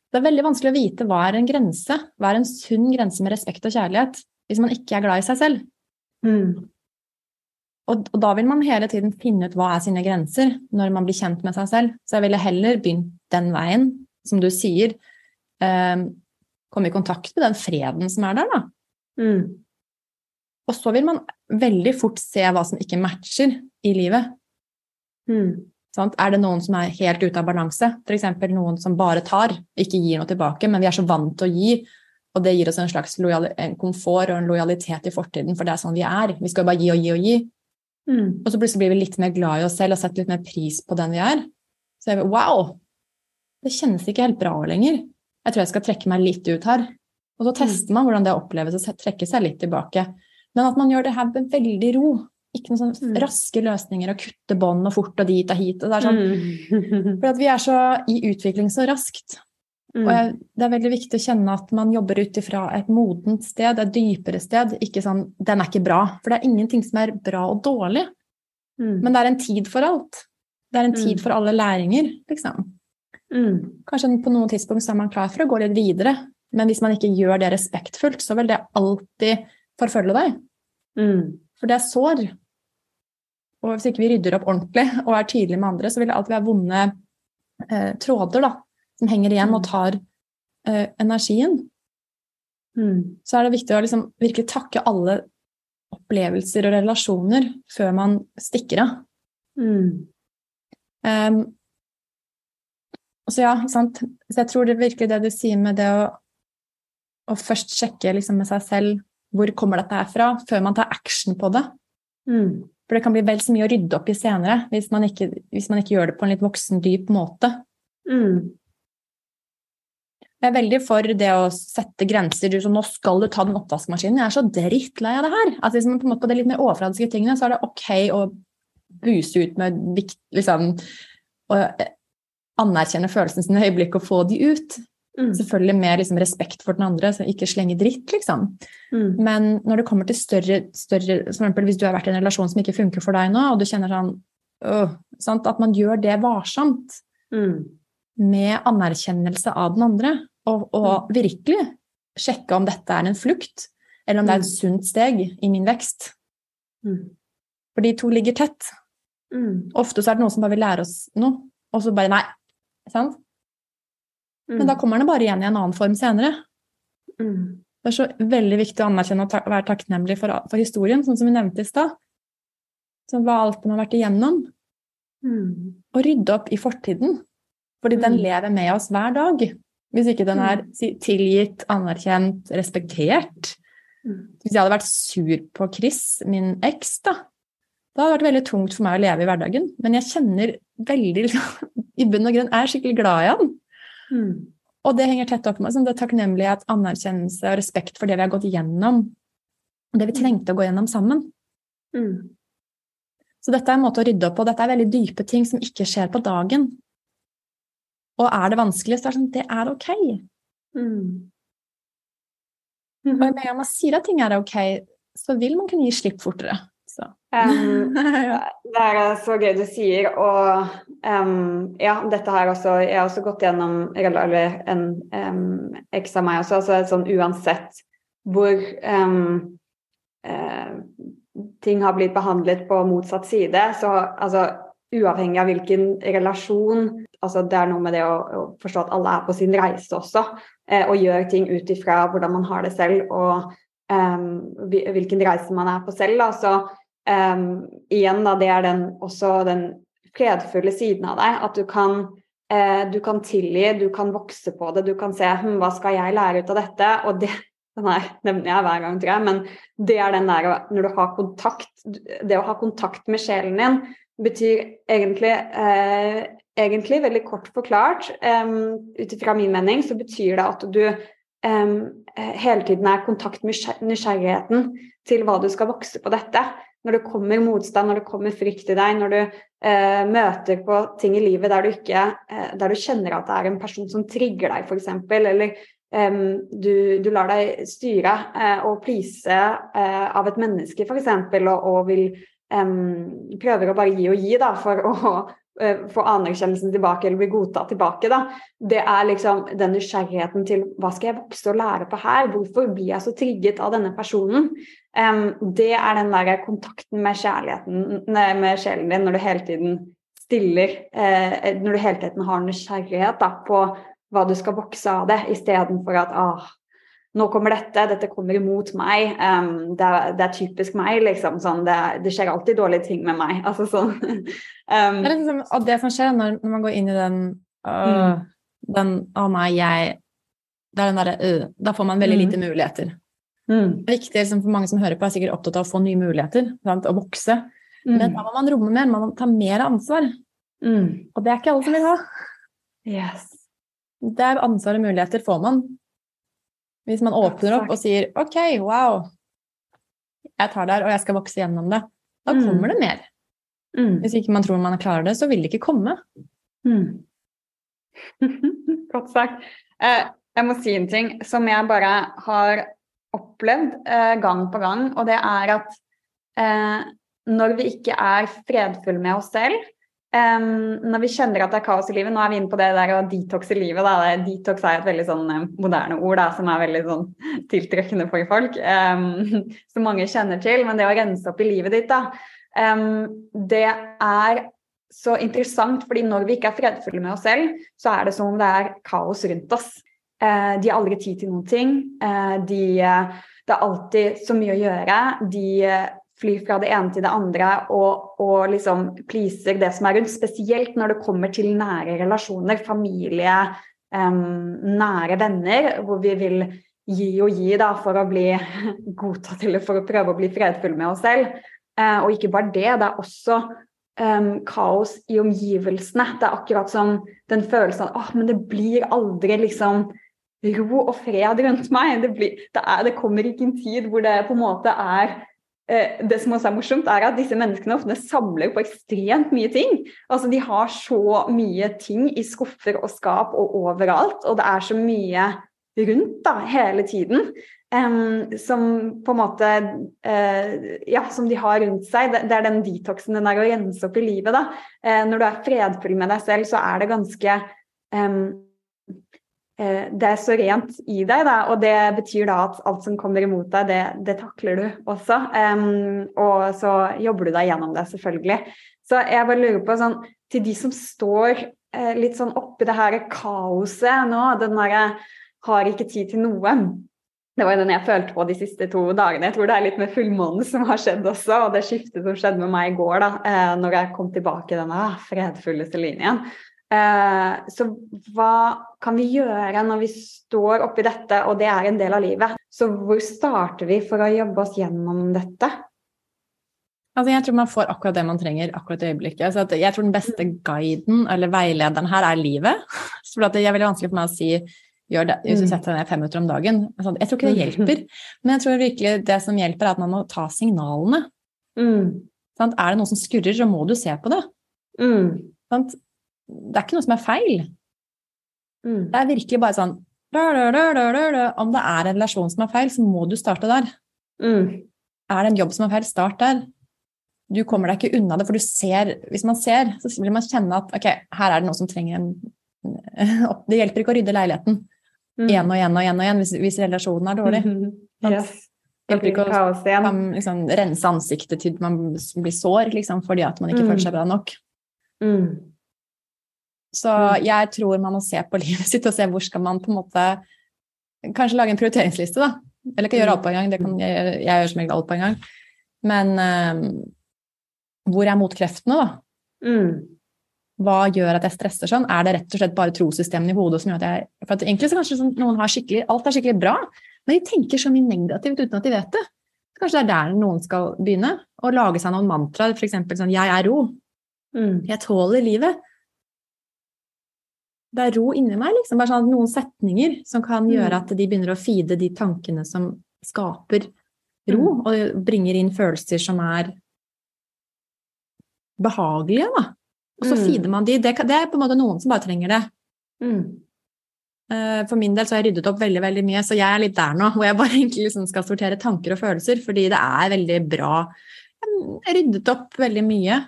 Det er veldig vanskelig å vite hva er en grense, hva er en sunn grense med respekt og kjærlighet, hvis man ikke er glad i seg selv. Mm. Og, og, da vil man hele tiden finne ut hva er sine grenser når man blir kjent med seg selv. Så jeg ville heller begynt den veien, som du sier. Eh, komme i kontakt med den freden som er der, da. Mm. Og så vil man veldig fort se hva som ikke matcher i livet. Mm. Er det noen som er helt ute av balanse? F.eks. noen som bare tar, ikke gir noe tilbake, men vi er så vant til å gi og det gir oss en slags en komfort og en lojalitet i fortiden, for det er sånn vi er. Vi skal bare gi og gi og gi. Mm. Og så plutselig blir vi litt mer glad i oss selv og setter litt mer pris på den vi er. Så jeg vil, wow! Det kjennes ikke helt bra lenger. Jeg tror jeg skal trekke meg litt ut her. Og så tester man hvordan det oppleves å trekke seg litt tilbake. Men at man gjør det her med veldig ro. Ikke noen sånne mm. raske løsninger å kutte bånd og fort og dit og hit. Og det er sånn, mm. for vi er så i utvikling så raskt. Mm. Og jeg, det er veldig viktig å kjenne at man jobber ut ifra et modent sted, et dypere sted. Ikke sånn 'den er ikke bra', for det er ingenting som er bra og dårlig. Mm. Men det er en tid for alt. Det er en tid Mm. for alle læringer, liksom. Mm. Kanskje på noen tidspunkt så er man klar for å gå litt videre, men hvis man ikke gjør det respektfullt, så vil det alltid forfølge deg. Mm. For det er sår. Og hvis ikke vi rydder opp ordentlig og er tydelige med andre, så vil det alltid være vonde eh, tråder da, som henger igjen og tar eh, energien. Mm. Så er det viktig å liksom virkelig takke alle opplevelser og relasjoner før man stikker av. Mm. Um, så ja, sant. Så jeg tror det virkelig det du sier med det å, å først sjekke liksom med seg selv hvor kommer dette her fra, før man tar action på det. Mm. For det kan bli vel så mye å rydde opp i senere hvis man ikke, hvis man ikke gjør det på en litt voksen, dyp måte. Mm. Jeg er veldig for det å sette grenser. Så nå skal du ta den oppvaskmaskinen. Jeg er så drittlei av det her. Altså, man på, en måte på de litt mer overfladiske tingene så er det ok å buse ut med vikt, liksom, og anerkjenne følelsene sine i øyeblikk og få de ut. Mm. Selvfølgelig med liksom, respekt for den andre, så ikke slenge dritt, liksom. Mm. Men når det kommer til større, større for eksempel Hvis du har vært i en relasjon som ikke funker for deg nå, og du kjenner sånn øh, sant, At man gjør det varsomt. Mm. med anerkjennelse av den andre, og, og virkelig sjekke om dette er en flukt, eller om det er et Mm. sunt steg i min vekst. Mm. For de to ligger tett. Mm. Ofte så er det noen som bare vil lære oss noe, og så bare nei. Sant? Men da kommer den bare igjen i en annen form senere. mm. Det er så veldig viktig å anerkjenne og ta, være takknemlig for, for historien, sånn som vi nevnte i stad. Så Hva alt man har vært igjennom. Mm. Og rydde opp i fortiden. Fordi den Mm. lever med oss hver dag. Hvis ikke den er tilgitt, anerkjent, respektert. Mm. Hvis jeg hadde vært sur på Chris, min eks, da, det vært veldig tungt for meg å leve i hverdagen. Men jeg kjenner veldig I bunn og grunn er jeg skikkelig glad i han. Mm. Og det henger tett opp med sånn, det er takknemlighet, anerkjennelse og respekt for det vi har gått gjennom. Og det vi trengte å gå gjennom sammen. Mm. Så dette er en måte å rydde opp på. Dette er veldig dype ting som ikke skjer på dagen. Og er det vanskelig, så er det sånn det er ok. Mm. Og med en gang man sier at ting er ok, så vil man kunne gi slipp fortere. Um, det er så gøy du sier, og um, ja, dette her også Jeg har også gått gjennom eller en um, eks av meg også, altså sånn uansett hvor uh, ting har blitt behandlet på motsatt side, så altså uavhengig av hvilken relasjon altså Det er noe med det å, å forstå at alle er på sin reise også, eh, og gjør ting ut ifra hvordan man har det selv, og hvilken reise man er på selv. Da. Så Um, igjen, da, det er den, også den fredfulle siden av deg. At du kan, uh, du kan tilgi, du kan vokse på det. Du kan se hm, hva skal jeg lære ut av dette? Og det den nevner jeg hver gang, tror jeg, men det er den der når du har kontakt Det å ha kontakt med sjelen din betyr egentlig uh, egentlig veldig kort forklart, um, ut ifra min mening, så betyr det at du um, hele tiden er i kontakt med nysgjerrigheten til hva du skal vokse på dette når det kommer motstand, når det kommer frykt i deg, når du eh, møter på ting i livet der du, ikke, eh, der du kjenner at det er en person som trigger deg, f.eks., eller eh, du, du, lar deg styre eh, og please eh, av et menneske, f.eks., og, og vil prøver å bare gi og gi da, for å få anerkjennelsen tilbake eller bli godtatt tilbake. Da. Det er liksom den nysgjerrigheten til hva skal jeg vokse og lære på her? Hvorfor blir jeg så trigget av denne personen? Um, det er den der kontakten med kjærligheten, med sjelen din, når du hele tiden stiller uh, Når du hele tiden har nysgjerrighet da, på hva du skal vokse av det, istedenfor at ah, nå kommer dette, dette kommer imot meg. Um, det, er, det, er, typisk meg, liksom. Sånn, det, det, skjer alltid dårlige ting med meg. Altså sånn. um, det liksom, og det som skjer når, når, man går inn i den øh, mm. den Å nei, jeg Det er den derre øh, Da får man veldig mm. lite muligheter. Mm. Det er viktig liksom, for mange som hører på, er sikkert opptatt av å få nye muligheter. Sant? Å vokse. Men mm. da må man romme mer, man må ta mer ansvar. Mm. Og det er ikke alle som vil ha. Yes. Det er ansvar og muligheter får man hvis man åpner opp og sier OK, wow, jeg tar der, og jeg skal vokse gjennom det, da mm. kommer det mer. Mm. Hvis ikke man tror man klarer det, så vil det ikke komme. Mm. Godt sagt. Eh, jeg må si en ting som jeg bare har opplevd eh, gang på gang, og det er at eh, når vi ikke er fredfulle med oss selv, Um, når vi kjenner at det er kaos i livet, nå er vi inne på det der å detoxe livet. Da. Detox er et veldig sånn um, moderne ord da, som er veldig sånn tiltrekkende for folk. Um, som mange kjenner til. Men det å rense opp i livet ditt, da, det er så interessant. fordi når vi ikke er fredfulle med oss selv, så er det som om det er kaos rundt oss. Uh, de har aldri tid til noen ting. Uh, de, uh, det er alltid så mye å gjøre. De flyr fra det ene til det andre og, og liksom pleaser det som er rundt. Spesielt når det kommer til nære relasjoner, familie, nære venner, hvor vi vil gi og gi da, for å bli godtatt eller for å prøve å bli fredfull med oss selv. Og ikke bare det, det er også um, kaos i omgivelsene. Det er akkurat som den følelsen at oh, men det blir aldri liksom ro og fred rundt meg. Det, blir, det, er, det kommer ikke en tid hvor det på en måte er Eh, det som også er morsomt, er at disse menneskene ofte samler på ekstremt mye ting. Altså De har så mye ting i skuffer og skap og overalt, og det er så mye rundt da, hele tiden. Um, som på en måte uh, Ja, som de har rundt seg. Det, det, er den detoxen, den der å rense opp i livet, da. Uh, når du er fredfull med deg selv, så er det ganske um, det er så rent i deg, da, og det betyr da at alt som kommer imot deg, det, det takler du også. Um, og så jobber du deg gjennom det, selvfølgelig. Så jeg bare lurer på sånn Til de som står eh, litt sånn oppi det her kaoset nå, den derre har ikke tid til noe. Det var den jeg følte på de siste to dagene. Jeg tror det er litt med fullmånen som har skjedd også, og det skiftet som skjedde med meg i går, da, uh, når jeg kom tilbake i denne fredfulleste linjen. Eh, så hva kan vi gjøre når vi står oppi dette, og det er en del av livet? Så hvor starter vi for å jobbe oss gjennom dette? Altså, jeg tror man får akkurat det man trenger akkurat i øyeblikket. Så jeg tror den beste mm. guiden eller veilederen her er livet. For det er veldig vanskelig for meg å si gjør det, hvis du mm. setter deg ned fem minutter om dagen. Jeg tror ikke det hjelper. Men jeg tror virkelig det som hjelper, er at man må ta signalene. Mm. Er det noe som skurrer, så må du se på det. Mm det er ikke noe som er feil. Mm. Det er virkelig bare sånn Om det er en relasjon som er feil, så må du starte der. Mm. Er det en jobb som er feil, start der. du kommer deg ikke unna det, for du ser Hvis man ser, så vil man kjenne at ok, her er det noe som trenger en Det hjelper ikke å rydde leiligheten mm. igjen og igjen og igjen, og igjen hvis, hvis relasjonen er dårlig. Mm -hmm. yes. Det hjelper ikke å kan, liksom, rense ansiktet til man blir sår liksom, fordi at man ikke mm. føler seg bra nok. Mm. Så mm. jeg tror man må se på livet sitt og se hvor skal man på en måte Kanskje lage en prioriteringsliste, da. Eller ikke gjøre alt på en gang, det kan jeg, jeg gjør som regel alt på en gang. Men um, hvor er motkreftene, da? Mm. Hva gjør at jeg stresser sånn? Er det rett og slett bare trossystemene i hodet som gjør at jeg For at egentlig så kanskje sånn, noen har skikkelig Alt er skikkelig bra, men de tenker så mye negativt uten at de vet det. Kanskje det er der noen skal begynne? Å lage seg noen mantraer, f.eks. sånn 'Jeg er ro'. Mm. Jeg tåler livet. Det er ro inni meg, liksom. Bare sånn noen setninger som kan mm. gjøre at de begynner å feede de tankene som skaper ro, mm. og bringer inn følelser som er behagelige, da. Og så mm. feeder man de. Det, det, er på en måte noen som bare trenger det. Mm. Uh, for min del så har jeg ryddet opp veldig veldig mye, så jeg er litt der nå, hvor jeg bare egentlig liksom skal sortere tanker og følelser, fordi det er veldig bra. Jeg har ryddet opp veldig mye.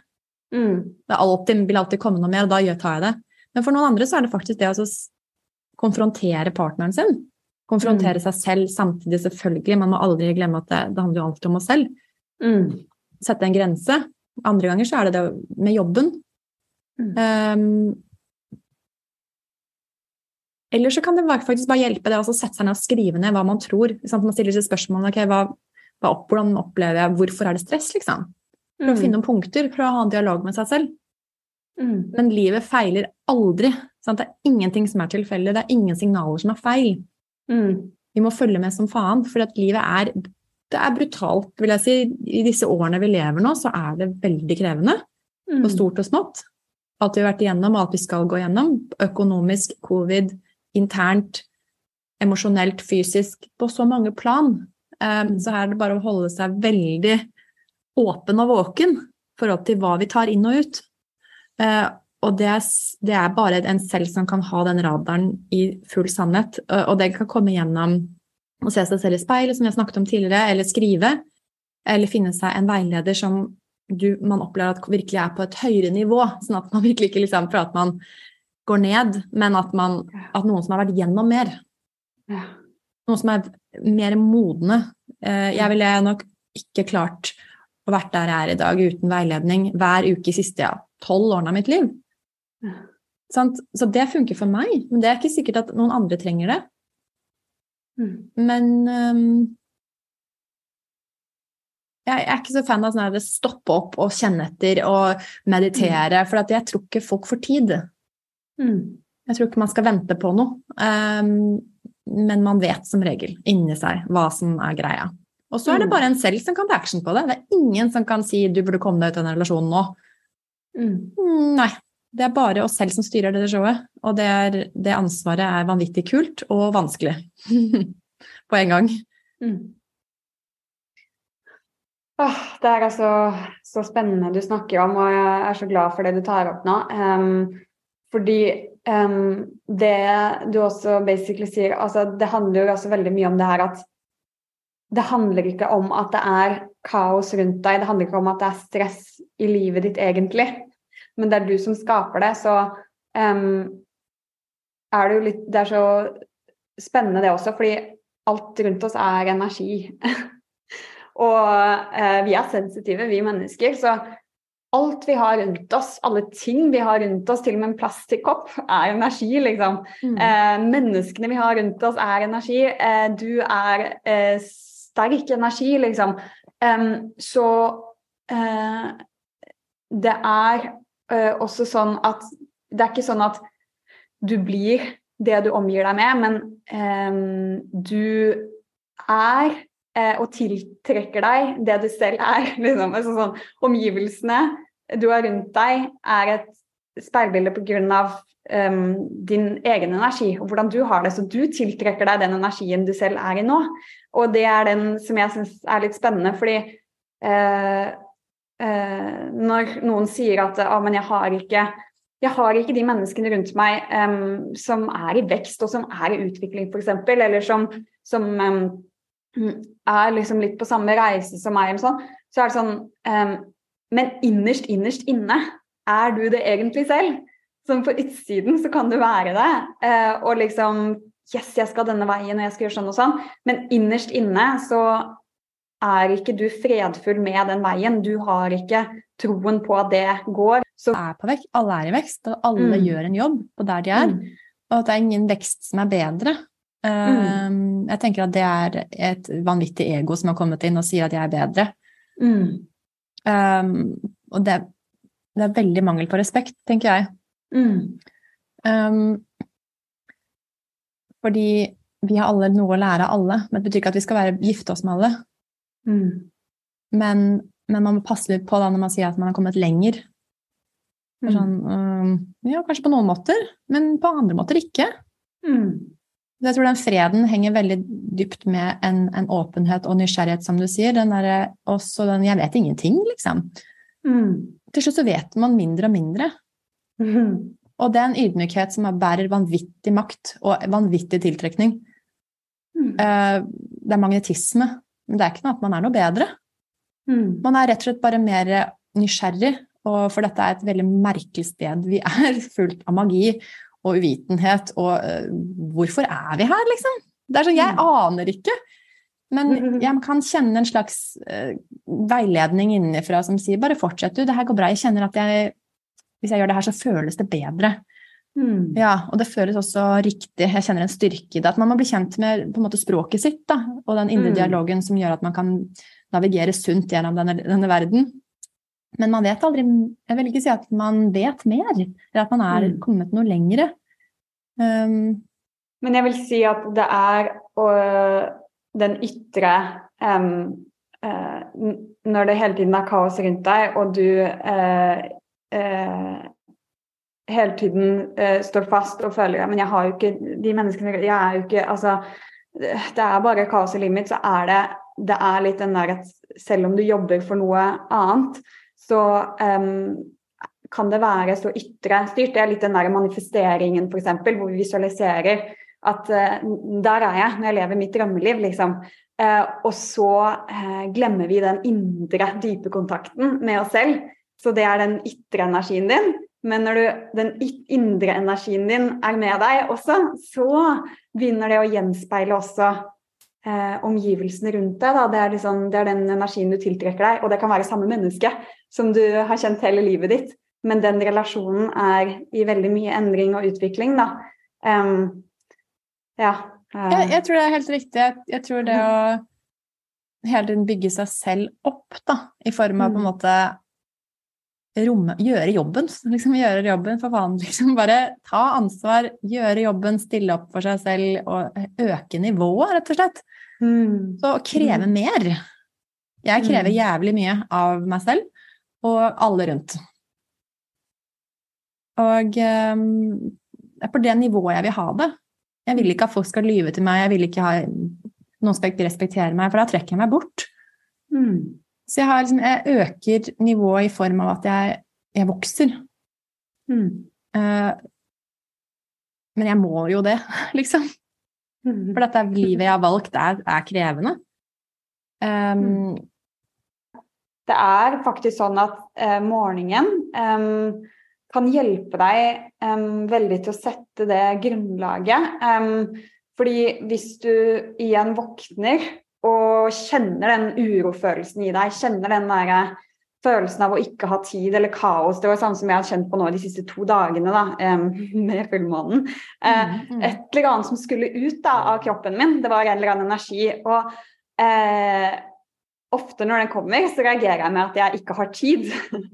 Mm. Det alltid, vil alltid komme noe mer, og da tar jeg det. Men for noen andre så er det faktisk det å konfrontere partneren sin. Konfrontere mm. seg selv samtidig, selvfølgelig. Man må aldri glemme at det, det handler jo alltid om oss selv. Mm. Sette en grense. Andre ganger så er det det med jobben. Mm. Um, eller så kan det faktisk bare hjelpe det å sette seg ned og skrive ned hva man tror. Sant? Man stiller seg spørsmål okay, hva, hva, hvordan opplever jeg, hvorfor er det stress, liksom? For mm. å finne noen punkter, for å ha en dialog med seg selv. Mm. Men livet feiler aldri. Sant? Det er ingenting som er tilfeldig, det er ingen signaler som er feil. Mm. Vi må følge med som faen, for livet er det er brutalt, vil jeg si. I disse årene vi lever nå, så er det veldig krevende. Mm. Og stort og smått. Alt vi har vært igjennom, alt vi skal gå igjennom. Økonomisk, covid, internt, emosjonelt, fysisk. På så mange plan. Um, så her er det bare å holde seg veldig åpen og våken i forhold til hva vi tar inn og ut. Uh, og det er, det er, bare en selv som kan ha den radaren i full sannhet. Og det kan komme gjennom å se seg selv i speilet, som jeg snakket om tidligere, eller skrive. Eller finne seg en veileder som du, man opplever at virkelig er på et høyere nivå. Sånn at man virkelig ikke liksom for at man går ned, men at, man, at noen som har vært gjennom mer. Noen som er mer modne. Eh, jeg ville nok ikke klart å vært der jeg er i dag uten veiledning hver uke i siste ja, tolv årene av mitt liv. Så det funker for meg, men det er ikke sikkert at noen andre trenger det. Mm. Men um, jeg er ikke så fan av sånn stoppe opp og kjenne etter og meditere, mm. for jeg tror ikke folk får tid. Mm. Jeg tror ikke man skal vente på noe. Um, men man vet som regel inni seg hva som er greia. Og så er det bare en selv som kan ta action på det. Det er ingen som kan si 'du burde komme deg ut av den relasjonen nå'. Mm. nei. Det er bare oss selv som styrer dette showet, og det, er, det ansvaret er vanvittig kult og vanskelig på en gang. Mm. Oh, det er altså så spennende du snakker om, og jeg er så glad for det du tar opp nå. Um, fordi um, det du også basically sier altså Det handler jo også veldig mye om det her at det handler ikke om at det er kaos rundt deg, det handler ikke om at det er stress i livet ditt egentlig men det er du som skaper det, så um, er det jo litt Det er så spennende, det også, fordi alt rundt oss er energi. og uh, vi er sensitive, vi mennesker, så alt vi har rundt oss, alle ting vi har rundt oss, til og med en plastikkopp, er energi, liksom. Mm. Eh, menneskene vi har rundt oss, er energi. Eh, du er eh, sterk energi, liksom. Um, så uh, det er uh, også sånn at det er ikke sånn at du blir det du omgir deg med, men um, du er uh, og tiltrekker deg det du selv er. Liksom. Altså sånn, omgivelsene du har rundt deg, er et speilbilde pga. Um, din egen energi og hvordan du har det. Så du tiltrekker deg den energien du selv er i nå. Og det er den som jeg syns er litt spennende, fordi uh, uh, når noen sier at ah, men jeg har ikke jeg har ikke de menneskene rundt meg um, som er i vekst og som er i utvikling, f.eks., eller som, som um, er liksom litt på samme reise som meg, sånn, så er det sånn men innerst, innerst inne er du det egentlig selv. Som på utsiden så kan du være det. Eh, og liksom Yes, jeg skal denne veien, og jeg skal gjøre sånn og sånn. Men innerst inne så er ikke du fredfull med den veien. Du har ikke troen på at det går. Så er på vekk. Alle er i vekst, og alle mm. gjør en jobb på der de er. Mm. Og at det er ingen vekst som er bedre. Mm. Um, jeg tenker at det er et vanvittig ego som har kommet inn og sier at jeg er bedre. Um, og det, det, er veldig mangel på respekt, tenker jeg. Um, fordi vi har alle noe å lære av alle, men det betyr ikke at vi skal være, gifte oss med alle. Mm. Men, men, man må passe litt på da når man sier at man har kommet lenger. Mm. Sånn, um, ja, kanskje på noen måter, men på andre måter ikke. Mm. Jeg tror den freden henger veldig dypt med en, en åpenhet og nysgjerrighet, som du sier. Den der, også den 'jeg vet ingenting', liksom. Mm. Til slutt så vet man mindre og mindre. Mm. Og det er en ydmykhet som bærer vanvittig makt og vanvittig tiltrekning. Mm. Eh, det er magnetisme, men det er ikke noe at man er noe bedre. Mm. Man er rett og slett bare mer nysgjerrig, og for dette er et veldig merkelig sted. Vi er fullt av magi og uvitenhet, og uh, hvorfor er vi her, liksom? Det er sånn, Jeg mm. aner ikke. Men jeg kan kjenne en slags uh, veiledning innenfra som sier bare fortsett, du, det her går bra. Jeg kjenner at jeg hvis jeg gjør det her, så føles det bedre. Mm. Ja, og det føles også riktig. Jeg kjenner en styrke i det. At man må bli kjent med på en måte språket sitt da, og den indre mm. dialogen som gjør at man kan navigere sunt gjennom denne, denne, verden. Men man vet aldri Jeg vil ikke si at man vet mer, eller at man er mm. kommet noe lengre. Um, Men jeg vil si at det er og, den ytre um, uh, Når det hele tiden er kaos rundt deg, og du uh, uh, hele tiden står fast og føler Men jeg har jo ikke de menneskene Jeg er jo ikke Altså, det er bare kaos i livet mitt, så er det Det er litt den der at selv om du jobber for noe annet, så um, kan det være så ytre styrt. Det er litt den der manifesteringen, f.eks., hvor vi visualiserer at uh, der er jeg når jeg lever mitt drømmeliv, liksom. Uh, og så uh, glemmer vi den indre, dype kontakten med oss selv. Så det er den ytre energien din. Men når du, den indre energien din er med deg også, så begynner det å gjenspeile også eh, omgivelsene rundt deg. Det er, liksom, det, er den energien du tiltrekker deg, og det kan være samme menneske som du har kjent hele livet ditt. Men den relasjonen er i veldig mye endring og utvikling. Um, ja. Jeg, jeg, tror det er helt riktig. Jeg, jeg tror det å hele tiden bygge seg selv opp, da, i form av på en mm. måte romme, gjøre jobben. Liksom gjøre jobben, for faen. Liksom bare ta ansvar, gjøre jobben, stille opp for seg selv og øke nivået, rett og slett. Mm. Så kreve mm. mer. Jeg krever mm. jævlig mye av meg selv og alle rundt. Og um, det er på det nivået jeg vil ha det. Jeg vil ikke at folk skal lyve til meg, jeg vil ikke ha noen skal ikke respektere meg, for da trekker jeg meg bort. Mm. Så jeg, har, liksom, jeg øker nivået i form av at jeg, jeg vokser. Mm. Uh, men jeg må jo det, liksom. Mm. For dette livet jeg har valgt, er, er krevende. Um, det er faktisk sånn at uh, morgenen um, kan hjelpe deg um, veldig til å sette det grunnlaget. fordi hvis du igjen våkner og kjenner den urofølelsen i deg, kjenner den der følelsen av å ikke ha tid eller kaos. Det var sånn som jeg har kjent på nå de siste to dagene da, med fullmånen. Mm. Et eller annet som skulle ut da, av kroppen min. Det var en eller annen energi. Og uh, ofte når den kommer, så reagerer jeg med at jeg ikke har tid.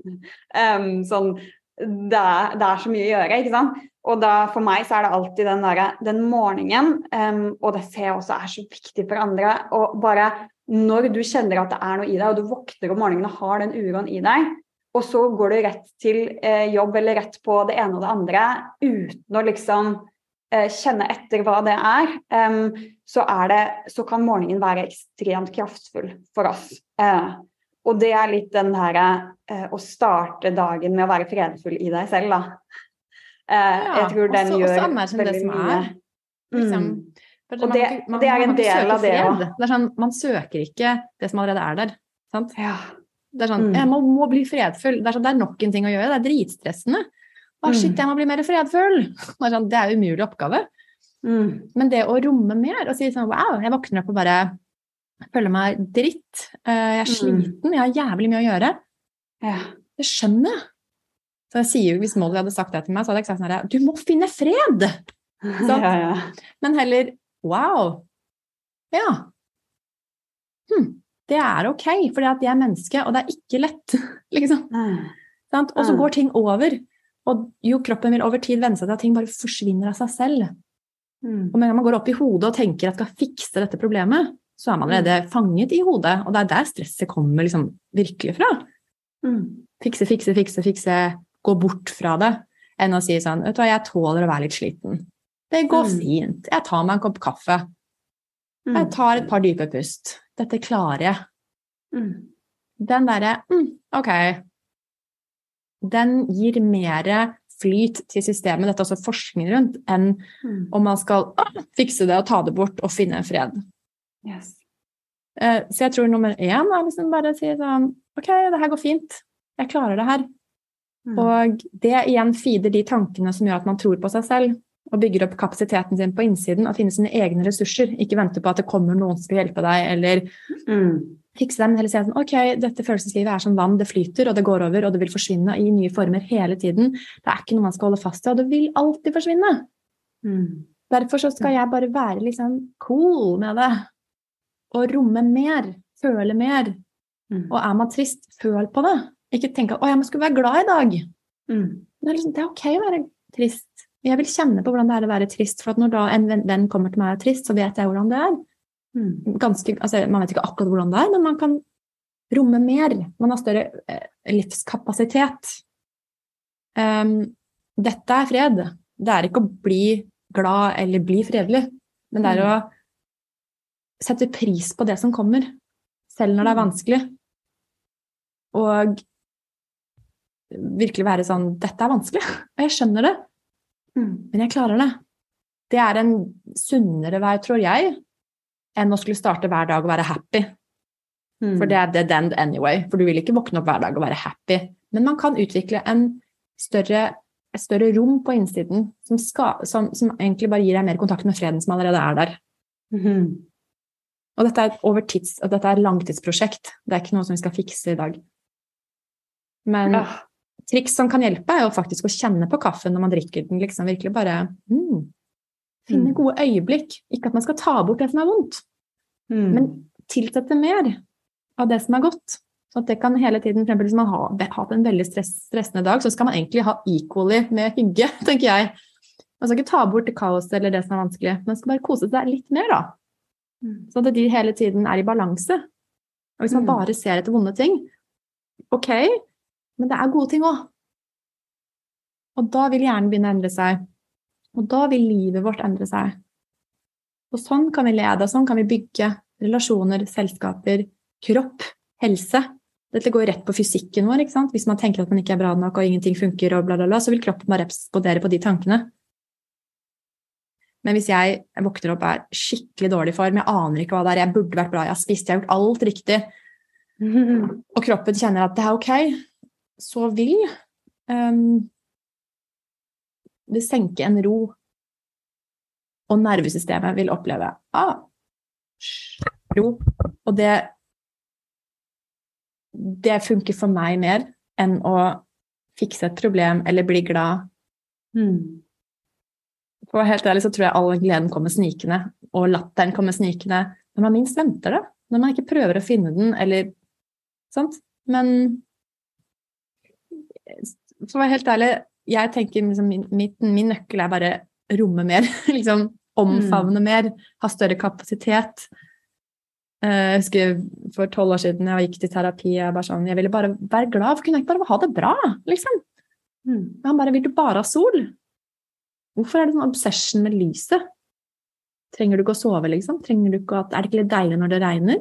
um, sånn, det er, det er, så mye å gjøre, ikke sant. Og da, for meg så er det alltid den, der, den morgenen, um, og det ser jeg også er så viktig for andre. Og bare når du kjenner at det er noe i deg, og du våkner om morgenen og har den uroen i deg, og så går du rett til eh, jobb eller rett på det ene og det andre uten å liksom eh, kjenne etter hva det er, um, så, er det, så kan morgenen være ekstremt kraftfull for oss. Eh, og det er litt den her eh, å starte dagen med å være fredfull i deg selv, da. Eh, ja, jeg tror den også, gjør også veldig mye. Liksom. Mm. Og det, man, det, er en del av det òg. Sånn, man søker ikke det som allerede er der. Sant? Ja. Det er sånn, Mm. Jeg må, må bli fredfull. Det er, sånn, det er nok en ting å gjøre. Det er dritstressende. Å, shit, Mm. jeg må bli mer fredfull! Det er, sånn, det er umulig oppgave. Mm. Men det å romme mer og si sånn wow, jeg våkner opp og bare føler meg dritt. eh, Jeg er Mm. sliten, jeg har jævlig mye å gjøre. Det skjønner jeg. Så jeg sier jo, Hvis Molly hadde sagt det til meg, så hadde jeg ikke sagt sånn her Du må finne fred! Sant? Ja, ja. Men heller wow. Ja. Hm, det er ok, for jeg er menneske, og det er ikke lett. liksom. Mm. Og så går ting over. Og jo, kroppen vil over tid venne seg til at ting bare forsvinner av seg selv. Mm. Og med en gang man går opp i hodet og tenker at skal fikse dette problemet, så er man allerede fanget i hodet. Og det er der stresset kommer liksom virkelig fra. Mm. Fikse, fikse, fikse, fikse. Gå bort fra det. Enn å si sånn Vet du hva, jeg tåler å være litt sliten. Det går Mm. fint. Jeg tar meg en kopp kaffe. Mm. Jeg tar et par dype pust. Dette klarer jeg. Mm. Den derre mm, Ok. Den gir mer flyt til systemet, dette er også forskning rundt, enn Mm. om man skal å, fikse det og ta det bort og finne fred. Yes. Eh, Så jeg tror nummer én er liksom bare å si sånn Ok, det her går fint. Jeg klarer det her. Mm. Og det igjen feeder de tankene som gjør at man tror på seg selv. Og bygger opp kapasiteten sin på innsiden og finner sine egne ressurser. Ikke vente på at det kommer noen som skal hjelpe deg, eller Mm. fikse dem. heller si sånn Ok, dette følelseslivet er som vann, det flyter, og det går over, og det vil forsvinne i nye former hele tiden. Det er ikke noe man skal holde fast i, og det vil alltid forsvinne. Mm. Derfor så skal jeg bare være liksom cool med det. Og romme mer. Føle mer. Mm. Og er man trist, føl på det. Ikke tenk at 'å, jeg skulle være glad i dag'. Mm. Det er, liksom, det er ok å være trist. Jeg vil kjenne på hvordan det er å være trist. For når da en venn- kommer til meg og er trist, så vet jeg hvordan det er. Mm. Ganske, altså, man vet ikke akkurat hvordan det er, men man kan romme mer. Man har større eh, livskapasitet. Um, dette er fred. Det er ikke å bli glad eller bli fredelig, men det er å sette pris på det som kommer, selv når det er vanskelig. Og virkelig være sånn Dette er vanskelig, og jeg skjønner det, Mm. men jeg klarer det. Det er en sunnere vei, tror jeg, enn å skulle starte hver dag og være happy. Mm. For det er dead end anyway. For du vil ikke våkne opp hver dag og være happy. Men man kan utvikle en større, et større rom på innsiden som, skal, som, som egentlig bare gir deg mer kontakt med freden som allerede er der. Mhm. Og dette er et tids, og dette er langtidsprosjekt. Det er ikke noe som vi skal fikse i dag. Men ja. triks som kan hjelpe, er jo faktisk å kjenne på kaffen når man drikker den. liksom Virkelig bare mm, Finne gode øyeblikk. Ikke at man skal ta bort det som er vondt, Mm. men tilsette mer av det som er godt. Så at det kan hele tiden, for eksempel Hvis man har hatt en veldig stress, stressende dag, så skal man egentlig ha equally med hygge, tenker jeg. Man skal ikke ta bort det kaoset eller det som er vanskelig, man skal bare kose seg litt mer, da. Mm. Sånn at de hele tiden er i balanse. Og hvis man Mm. bare ser etter vonde ting, ok, men det er gode ting òg. Og da vil hjernen begynne å endre seg. Og da vil livet vårt endre seg. Og sånn kan vi lede, og sånn kan vi bygge relasjoner, selskaper, kropp, helse. Dette går rett på fysikken vår. ikke sant? Hvis man tenker at man ikke er bra nok og ingenting funker, og bla, bla, bla, så vil kroppen bare respondere på de tankene. Men hvis jeg våkner opp og er skikkelig dårlig i form, jeg aner ikke hva det er, jeg burde vært bra, jeg har spist, jeg har gjort alt riktig, og kroppen kjenner at det er ok, så vil um, det senke en ro. Og nervesystemet vil oppleve ah, ro. Og det Det funker for meg mer enn å fikse et problem eller bli glad. Mm. For helt ærlig så tror jeg all gleden kommer snikende, og latteren kommer snikende når man minst venter det. Når man ikke prøver å finne den, eller Sant? Men for å være helt ærlig, jeg tenker liksom, min, min nøkkel er bare romme mer. liksom omfavne mer, ha større kapasitet. Eh, Jeg husker for tolv år siden jeg gikk til terapi, jeg, bare sånn, jeg ville bare være glad. for Kunne jeg ikke bare ha det bra? liksom? Mm. Men han bare Vil du bare ha sol? Hvorfor er det sånn obsession med lyset? Trenger du ikke å sove, liksom? Trenger du ikke at, er det ikke litt deilig når det regner?